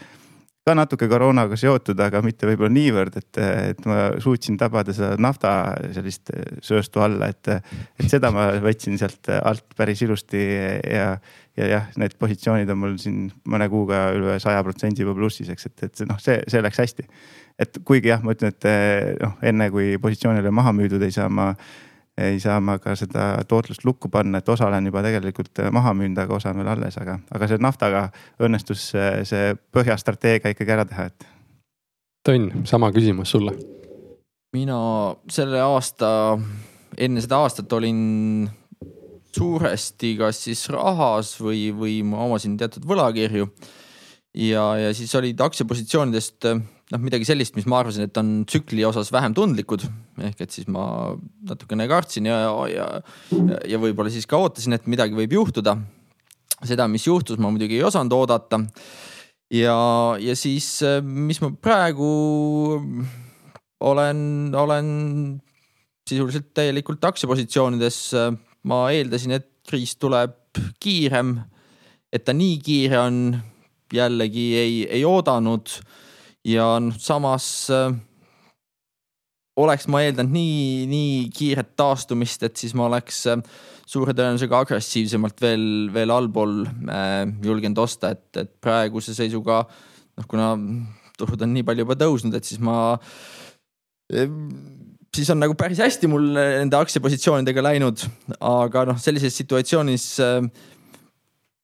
ka natuke koroonaga seotud, aga mitte võib-olla niivõrd, et, et ma suutsin tabada seda nafta sellist sööstu alla, et, et seda ma võtsin sealt alt päris ilusti ja, ja jah, need positsioonid on mul siin mõne kuuga üle saja protsendi juba plussis, eks, et, et noh, see, see läks hästi. et kuigi jah, ma ütlen, et noh, enne kui positsioon oli maha müüdud, ei saa ma ei saa ma ka seda tootlust lukku panna, et osa olen juba tegelikult äh, maha müünud, aga osa on veel alles, aga, aga see naftaga õnnestus äh, see põhjastrateegia ikkagi ära teha, et. Tõnn, sama küsimus sulle. mina selle aasta, enne seda aastat olin suuresti kas siis rahas või, või ma omasin teatud võlakirju. ja, ja siis olid aktsiapositsioonidest noh, midagi sellist, mis ma arvasin, et on tsükli osas vähem tundlikud. ehk et siis ma natukene kartsin ja, ja, ja, ja võib-olla siis ka ootasin, et midagi võib juhtuda. seda, mis juhtus, ma muidugi ei osanud oodata. ja, ja siis, mis ma praegu olen, olen sisuliselt täielikult aktsiapositsioonides. ma eeldasin, et kriis tuleb kiirem. et ta nii kiire on, jällegi ei, ei oodanud ja noh, samas äh, oleks ma eeldanud nii, nii kiiret taastumist, et siis ma oleks äh, suure tõenäosusega agressiivsemalt veel, veel allpool äh, julgenud osta, et, et praeguse seisuga noh, kuna turud on nii palju juba tõusnud, et siis ma äh, siis on nagu päris hästi mul nende aktsiapositsioonidega läinud, aga noh, sellises situatsioonis äh,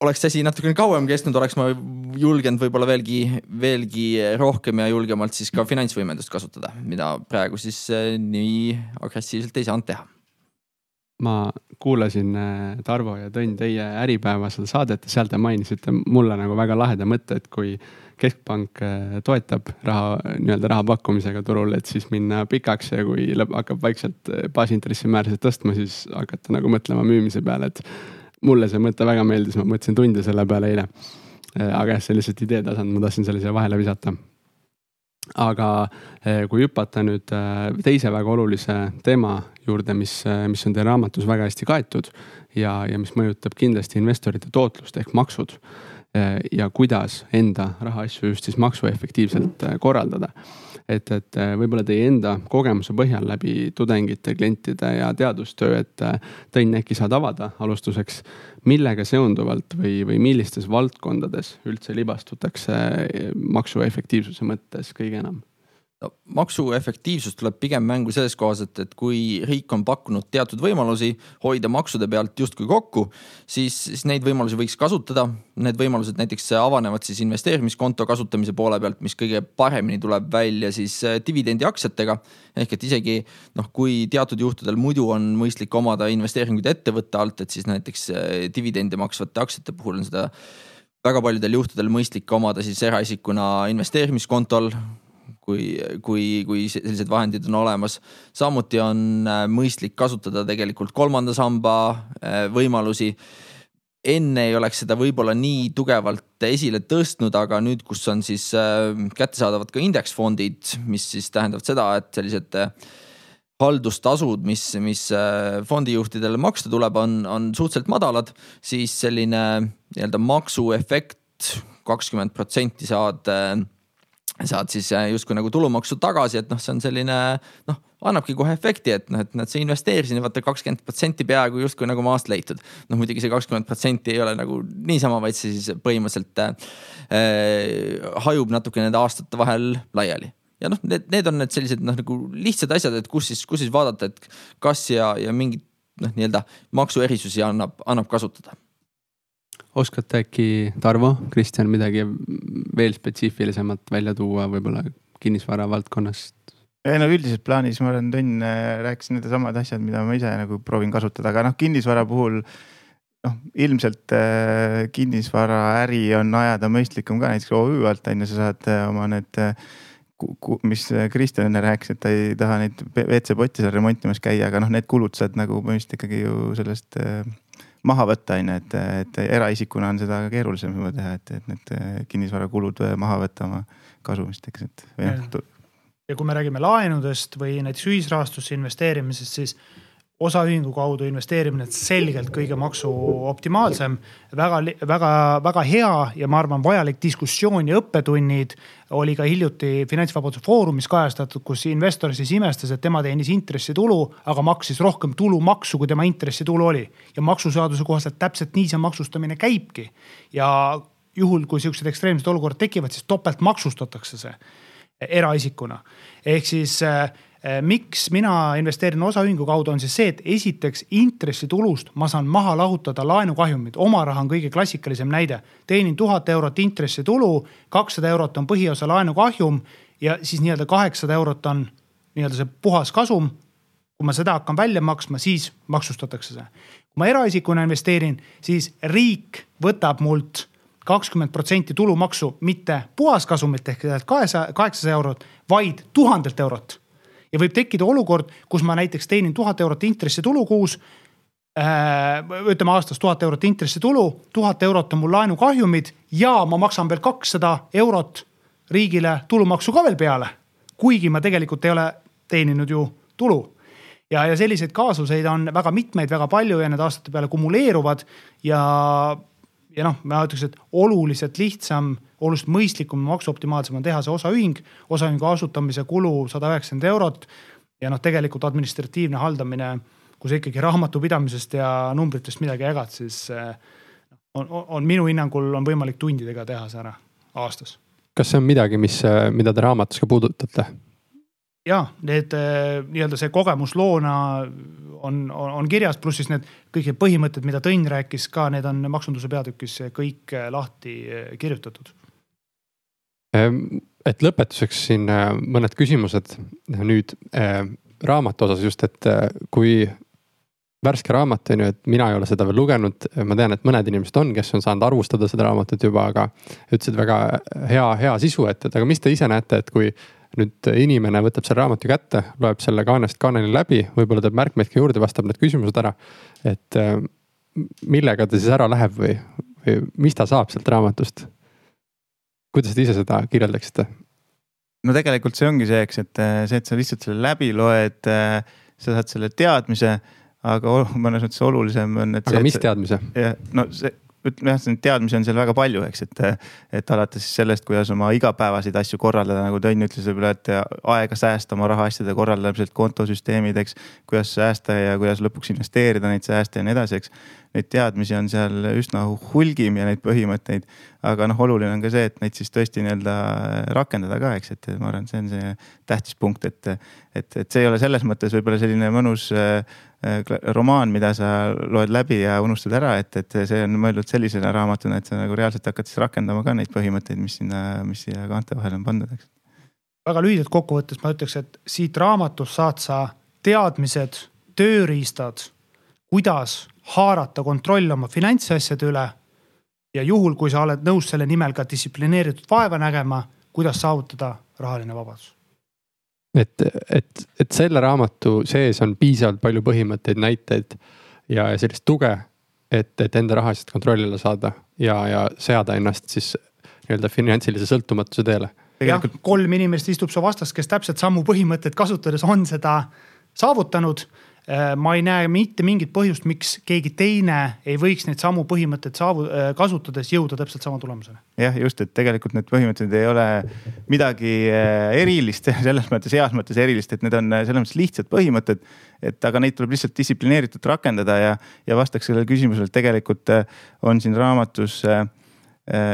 oleks see asi natukene kauem kestnud, oleks ma julgenud võib-olla veelgi, veelgi rohkem ja julgemalt siis ka finantsvõimendust kasutada, mida praegu siis eh, nii agressiivselt ei saanud teha. ma kuulasin eh, Tarvo ja Tõnn teie Äripäeva seda saadet ja seal te mainisite mulle nagu väga laheda mõtte, et kui keskpank eh, toetab raha, nii-öelda raha pakkumisega turul, et siis minna pikaks ja kui hakkab vaikselt baasintressimäärasid tõstma, siis hakata nagu mõtlema müümise peale, et mulle see mõte väga meeldis, ma mõtlesin tunde selle peale eile. Aga jah, see on lihtsalt idee tasand, ma tahtsin selle siia vahele visata. aga äh, kui hüpata nüüd äh, teise väga olulise teema juurde, mis, mis on teie raamatus väga hästi kaetud ja, ja mis mõjutab kindlasti investorite tootlust ehk maksud ja kuidas enda rahaasju just siis maksuefektiivselt korraldada et, et äh, võib-olla teie enda kogemuse põhjal läbi tudengite, klientide ja teadustöö, et äh, Tõnn, äkki saad avada alustuseks, millega seonduvalt või, või millistes valdkondades üldse libastutakse äh, maksu efektiivsuse mõttes kõige enam? No maksu efektiivsus tuleb pigem mängu selles kohas, et, et kui riik on pakkunud teatud võimalusi hoida maksude pealt justkui kokku, siis, siis neid võimalusi võiks kasutada. Need võimalused näiteks avanevad siis investeerimiskonto kasutamise poole pealt, mis kõige paremini tuleb välja siis äh, dividendiaktsiatega. ehk et isegi noh, kui teatud juhtudel muidu on mõistlik omada investeeringuid ettevõtte alt, et siis näiteks äh, dividende maksvate aktsiate puhul on seda väga paljudel juhtudel mõistlik omada siis eraisikuna investeerimiskontol kui, kui, kui sellised vahendid on olemas. samuti on äh, mõistlik kasutada tegelikult kolmanda samba äh, võimalusi. enne ei oleks seda võib-olla nii tugevalt esile tõstnud, aga nüüd, kus on siis äh, kättesaadavad ka indeksfondid, mis siis tähendavad seda, et sellised haldustasud, mis, mis fondijuhtidele maksta tuleb, on, on suhteliselt madalad, siis selline nii-öelda maksuefekt kakskümmend protsenti saad saad siis äh, justkui nagu tulumaksu tagasi, et noh, see on selline noh, annabki kohe efekti, et noh, et näed, sa investeerisid vaata kakskümmend protsenti peaaegu justkui nagu maast leitud. noh, muidugi see kakskümmend protsenti ei ole nagu niisama, vaid see siis põhimõtteliselt äh, hajub natuke nende aastate vahel laiali ja noh, need, need on need sellised noh, nagu lihtsad asjad, et kus siis, kus siis vaadata, et kas ja, ja mingit noh, nii-öelda maksuerisusi annab, annab kasutada oskate äkki, Tarvo, Kristjan, midagi veel spetsiifilisemat välja tuua võib-olla kinnisvara valdkonnast? ei no üldises plaanis ma olen tönn, rääkisin needsamad asjad, mida ma ise nagu proovin kasutada, aga noh, kinnisvara puhul noh, ilmselt äh, kinnisvaraäri on ajada mõistlikum ka näiteks OÜ alt on ju, sa saad äh, oma need äh, mis Kristjan enne rääkis, et ta ei taha neid WC-potti seal remontimas käia, aga noh, need kulud saad nagu põhimõtteliselt ikkagi ju sellest äh, maha võtta, on ju, et, et eraisikuna on seda keerulisem juba teha, et, et need kinnisvarakulud maha võtta oma kasumist, eks, et või noh. ja kui me räägime laenudest või näiteks ühisrahastusse investeerimisest, siis osaühingu kaudu investeerimine selgelt kõige maksuoptimaalsem, väga, väga, väga hea ja ma arvan, vajalik diskussioon ja õppetunnid oli ka hiljuti Finantsvabaduse Foorumis kajastatud, kus investor siis imestas, et tema teenis intressitulu, aga maksis rohkem tulumaksu, kui tema intressitulu oli. ja maksuseaduse kohaselt täpselt nii see maksustamine käibki. ja juhul, kui siuksed ekstreemsed olukorrad tekivad, siis topelt maksustatakse see eraisikuna. ehk siis Äh, miks mina investeerin osaühingu kaudu, on siis see, et esiteks intressitulust ma saan maha lahutada laenukahjumid, oma raha on kõige klassikalisem näide. teenin tuhat eurot intressitulu, kakssada eurot on põhiosa laenukahjum ja siis nii-öelda kaheksasada eurot on nii-öelda see puhas kasum. kui ma seda hakkan välja maksma, siis maksustatakse see. kui ma eraisikuna investeerin, siis riik võtab mult kakskümmend protsenti tulumaksu, mitte puhaskasumilt ehk kahesaja, kaheksasaja eurot, vaid tuhandelt eurot ja võib tekkida olukord, kus ma näiteks teenin tuhat eurot intressitulu kuus äh,. ütleme aastas tuhat eurot intressitulu, tuhat eurot on mul laenukahjumid ja ma maksan veel kakssada eurot riigile tulumaksu ka veel peale. kuigi ma tegelikult ei ole teeninud ju tulu ja, ja selliseid kaasuseid on väga mitmeid, väga palju ja need aastate peale kumuleeruvad ja ja noh, ma ütleks, et oluliselt lihtsam, oluliselt mõistlikum, maksuoptimaalsem on teha see osaühing. osaühingu asutamise kulu sada üheksakümmend eurot ja noh, tegelikult administratiivne haldamine, kui sa ikkagi raamatupidamisest ja numbritest midagi jagad, siis eh, on, on, on minu hinnangul on võimalik tundidega teha see ära aastas. kas see on midagi, mis, mida te raamatus ka puudutate? Ja need äh, nii-öelda see kogemusloona on, on, on kirjas, pluss siis need kõik need põhimõtted, mida Tõnn rääkis ka, need on maksunduse peatükis kõik äh, lahti äh, kirjutatud. Ehm, et lõpetuseks siin mõned küsimused nüüd raamatu osas just, et kui värske raamat on ju, et mina ei ole seda veel lugenud, ma tean, et mõned inimesed on, kes on saanud arvustada seda raamatut juba, aga ütlesid väga hea, hea sisu, et, et aga mis te ise näete, et kui nüüd inimene võtab selle raamatu kätte, loeb selle kaanest kaaneni läbi, võib-olla teeb märkmeid ka juurde, vastab need küsimused ära. et äh, millega ta siis ära läheb või, või mis ta saab sealt raamatust? kuidas te ise seda kirjeldaksite? no tegelikult see ongi see, eks, et äh, see, et sa lihtsalt selle läbi loed, äh, sa saad selle teadmise, aga mõnes mõttes olulisem on, et. aga see, mis teadmise? no see ütleme jah, teadmisi on seal väga palju, eks, et, et alates sellest, kuidas oma igapäevaseid asju korraldada, nagu Tõnn ütles võib-olla, et aega säästa oma rahaasjade korraldamisel, kontosüsteemid, eks. kuidas säästa ja kuidas lõpuks investeerida neid sääste ja nii edasi, eks. Neid teadmisi on seal üsna hulgim ja neid põhimõtteid. aga noh, oluline on ka see, et neid siis tõesti nii-öelda rakendada ka, eks, et ma arvan, et see on see tähtis punkt, et, et, et see ei ole selles mõttes võib-olla selline mõnus Äh, romaan, mida sa loed läbi ja unustad ära, et, et see on mõeldud sellisena raamatuna, et sa nagu reaalselt hakkad siis rakendama ka neid põhimõtteid, mis sinna, mis siia kaante vahele on pandud, eks. väga lühidalt kokkuvõttes ma ütleks, et siit raamatust saad sa teadmised, tööriistad, kuidas haarata kontroll oma finantsasjade üle. ja juhul, kui sa oled nõus selle nimel ka distsiplineeritud vaeva nägema, kuidas saavutada rahaline vabadus et, et, et selle raamatu sees on piisavalt palju põhimõtteid, näiteid ja sellist tuge, et, et enda rahasid kontrolli alla saada ja, ja seada ennast siis nii-öelda finantsilise sõltumatuse teele. jah, kolm inimest istub su vastas, kes täpselt samu põhimõtteid kasutades on seda saavutanud ma ei näe mitte mingit põhjust, miks keegi teine ei võiks neid samu põhimõtteid saavu-, äh, kasutades jõuda täpselt sama tulemuseni. jah, just, et tegelikult need põhimõtted ei ole midagi äh, erilist, selles mõttes, heas mõttes erilist, et need on selles mõttes lihtsad põhimõtted. et aga neid tuleb lihtsalt distsiplineeritult rakendada ja, ja vastaks sellele küsimusele, et tegelikult on siin raamatus äh, Äh,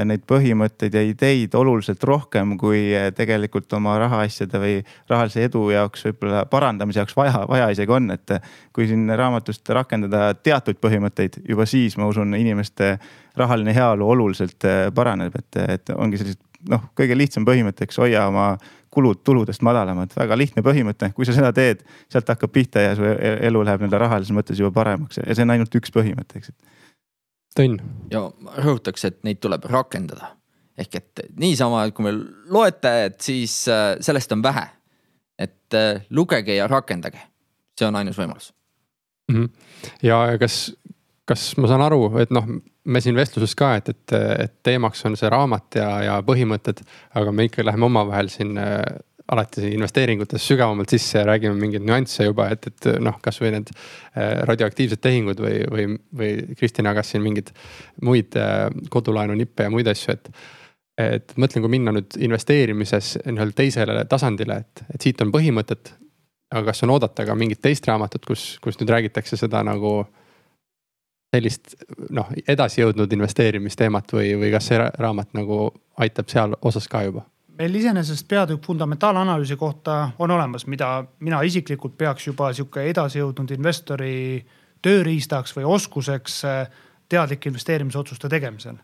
neid põhimõtteid ja ideid oluliselt rohkem, kui äh, tegelikult oma rahaasjade või rahalise edu jaoks võib-olla parandamise jaoks vaja, vaja isegi on, et äh, kui siin raamatust rakendada teatud põhimõtteid, juba siis ma usun, inimeste rahaline heaolu oluliselt paraneb, et, et ongi sellised noh, kõige lihtsam põhimõte, eks hoia oma kulud tuludest madalamad, väga lihtne põhimõte, kui sa seda teed, sealt hakkab pihta ja su e-, elu läheb nii-öelda rahalises mõttes juba paremaks. Ja see on ainult üks põhimõte, eks. Tõnn. ja rõhutaks, et neid tuleb rakendada ehk et niisama, kui me loete, et siis äh, sellest on vähe. et äh, lugege ja rakendage, see on ainus võimalus mm. -hmm. ja kas, kas ma saan aru, et noh, me siin vestluses ka, et, et, et teemaks on see raamat ja, ja põhimõtted, aga me ikka läheme omavahel siin äh, alati investeeringutes sügavamalt sisse ja räägime mingeid nüansse juba, et, et noh, kasvõi need äh, radioaktiivsed tehingud või, või, või Kristjan jagas siin mingeid muid äh, kodulaenu nippe ja muid asju, et. et mõtlen, kui minna nüüd investeerimises nii-öelda teisele tasandile, et, et siit on põhimõtted. aga kas on oodata ka mingit teist raamatut, kus, kus nüüd räägitakse seda nagu sellist noh, edasi jõudnud investeerimisteemat või, või kas see raamat nagu aitab seal osas ka juba? Meil iseenesest peatükk fundamentaalanalüüsi kohta on olemas, mida mina isiklikult peaks juba sihuke edasijõudnud investori tööriistaks või oskuseks äh, teadlike investeerimisotsuste tegemisel.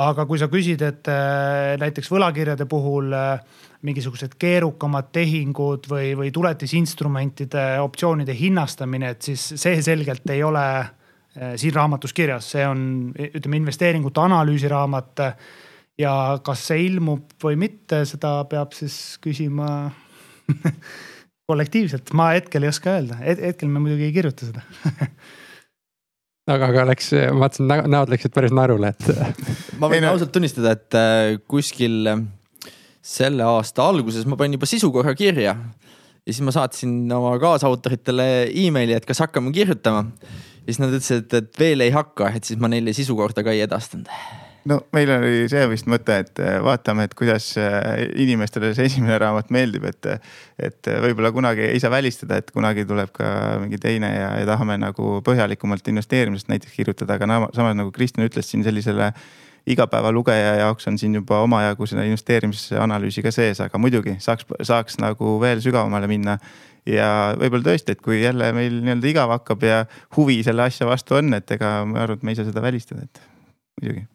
aga kui sa küsid, et äh, näiteks võlakirjade puhul äh, mingisugused keerukamad tehingud või, või tuletisinstrumentide optsioonide hinnastamine, et siis see selgelt ei ole siin raamatus kirjas, see on ütleme investeeringute analüüsiraamat ja kas see ilmub või mitte, seda peab siis küsima kollektiivselt, ma hetkel ei oska öelda, hetkel me muidugi ei kirjuta seda aga, aga läks, ma vaatasin näod läksid päris naerule, et. ma võin ausalt tunnistada, et äh, kuskil äh, selle aasta alguses ma panin juba sisu korra kirja. ja siis ma saatsin oma kaasautoritele emaili, et kas hakkame kirjutama. ja siis nad ütlesid, et veel ei hakka, et siis ma neile sisu korda ka ei edastanud no meil oli see vist mõte, et äh, vaatame, et kuidas äh, inimestele see esimene raamat meeldib, et. et võib-olla kunagi ei saa välistada, et kunagi tuleb ka mingi teine ja, ja tahame nagu põhjalikumalt investeerimisest näiteks kirjutada, aga samas nagu Kristjan ütles siin sellisele igapäevalugeja jaoks on siin juba omajagu seda investeerimisanalüüsi ka sees, aga muidugi saaks, saaks nagu veel sügavamale minna. ja võib-olla tõesti, et kui jälle meil nii-öelda igav hakkab ja huvi selle asja vastu on, et ega ma arvan, et me ei saa seda välistada, et muidugi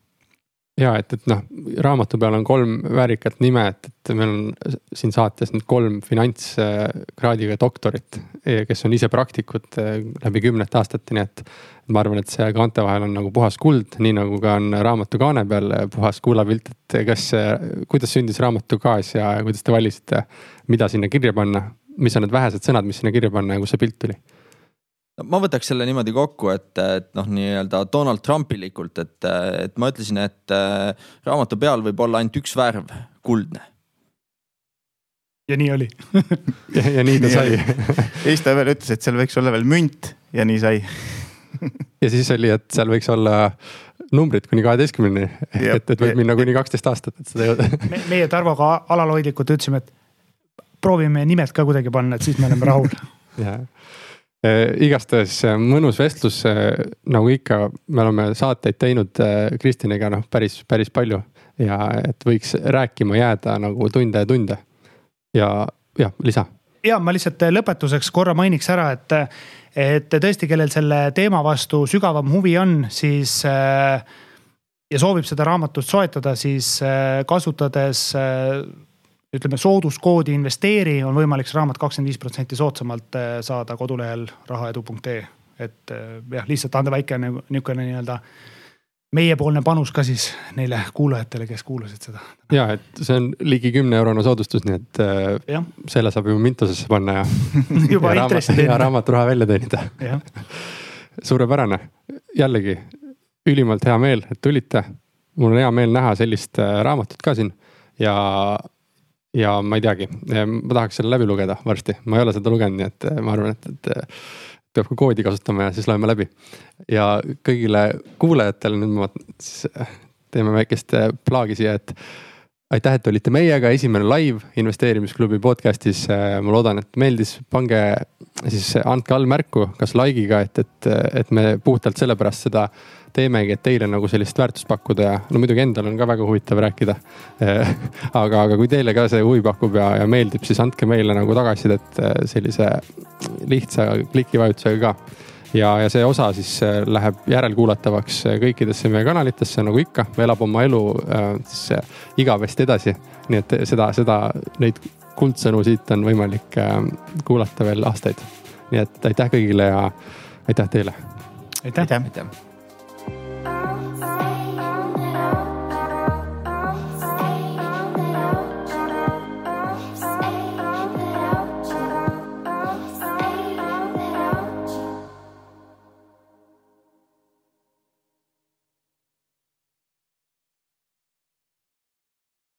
ja et, et noh, raamatu peal on kolm väärikat nime, et, et meil on siin saates nüüd kolm finantskraadiga doktorit, kes on ise praktikud eh, läbi kümnete aastate, nii et. ma arvan, et see kaante vahel on nagu puhas kuld, nii nagu ka on raamatu kaane peal puhas kullapilt, et kas, kuidas sündis raamatu kaas ja kuidas te valisite, mida sinna kirja panna, mis on need vähesed sõnad, mis sinna kirja panna ja kust see pilt tuli? Ma võtaks selle niimoodi kokku, et, et noh, nii-öelda Donald Trumpilikult, et, et ma ütlesin, et äh, raamatu peal võib olla ainult üks värv, kuldne. ja nii oli. Ja, ja nii ta sai. Eista veel ütles, et seal võiks olla veel münt ja nii sai. Ja siis oli, et seal võiks olla numbrid kuni kaheteistkümneni, et, et võib minna kuni kaksteist aastat, et seda jõuda Me, meie Tarvoga alalhoidlikult ütlesime, et proovime nimed ka kuidagi panna, et siis me oleme rahul. Jah igastahes äh, mõnus vestlus, äh, nagu ikka, me oleme saateid teinud Kristjaniga noh, päris, päris palju ja et võiks rääkima jääda nagu tunde ja tunde. ja, jah, lisa. ja ma lihtsalt lõpetuseks korra mainiks ära, et, et tõesti, kellel selle teema vastu sügavam huvi on, siis ja soovib seda raamatut soetada, siis kasutades ütleme sooduskoodi investeeri on võimalik see raamat kakskümmend viis protsenti soodsamalt äh, saada kodulehel rahaedu.ee. et äh, jah, lihtsalt anda väike nagu niisugune nii-öelda meiepoolne panus ka siis neile kuulajatele, kes kuulasid seda. ja, et see on ligi kümne eurone soodustus, nii et äh, ja. selle saab juba Mintusesse panna ja juba ja intressi teenida. ja raamaturaha välja teenida suurepärane, jällegi ülimalt hea meel, et tulite. mul on hea meel näha sellist raamatut ka siin ja ja ma ei teagi, ma tahaks selle läbi lugeda varsti, ma ei ole seda lugenud, nii et ma arvan, et, et peab ka koodi kasutama ja siis loeme läbi. ja kõigile kuulajatele nüüd ma siis teeme väikest plaagi siia, et aitäh, et olite meiega, esimene live investeerimisklubi podcast'is. ma loodan, et meeldis, pange siis andke all märku, kas like'iga, et, et, et me puhtalt sellepärast seda teemegi, et teile nagu sellist väärtust pakkuda ja no muidugi endal on ka väga huvitav rääkida aga, aga kui teile ka see huvi pakub ja, ja meeldib, siis andke meile nagu tagasisidet sellise lihtsa kliki vajutusega ka. Ja, ja see osa siis äh, läheb järelkuulatavaks äh, kõikidesse meie kanalitesse nagu ikka, elab oma elu äh, siis igavesti edasi. nii et seda, seda, neid kuldsõnu siit on võimalik kuulata veel aastaid. nii et aitäh kõigile ja aitäh teile. aitäh, aitäh.. aitäh.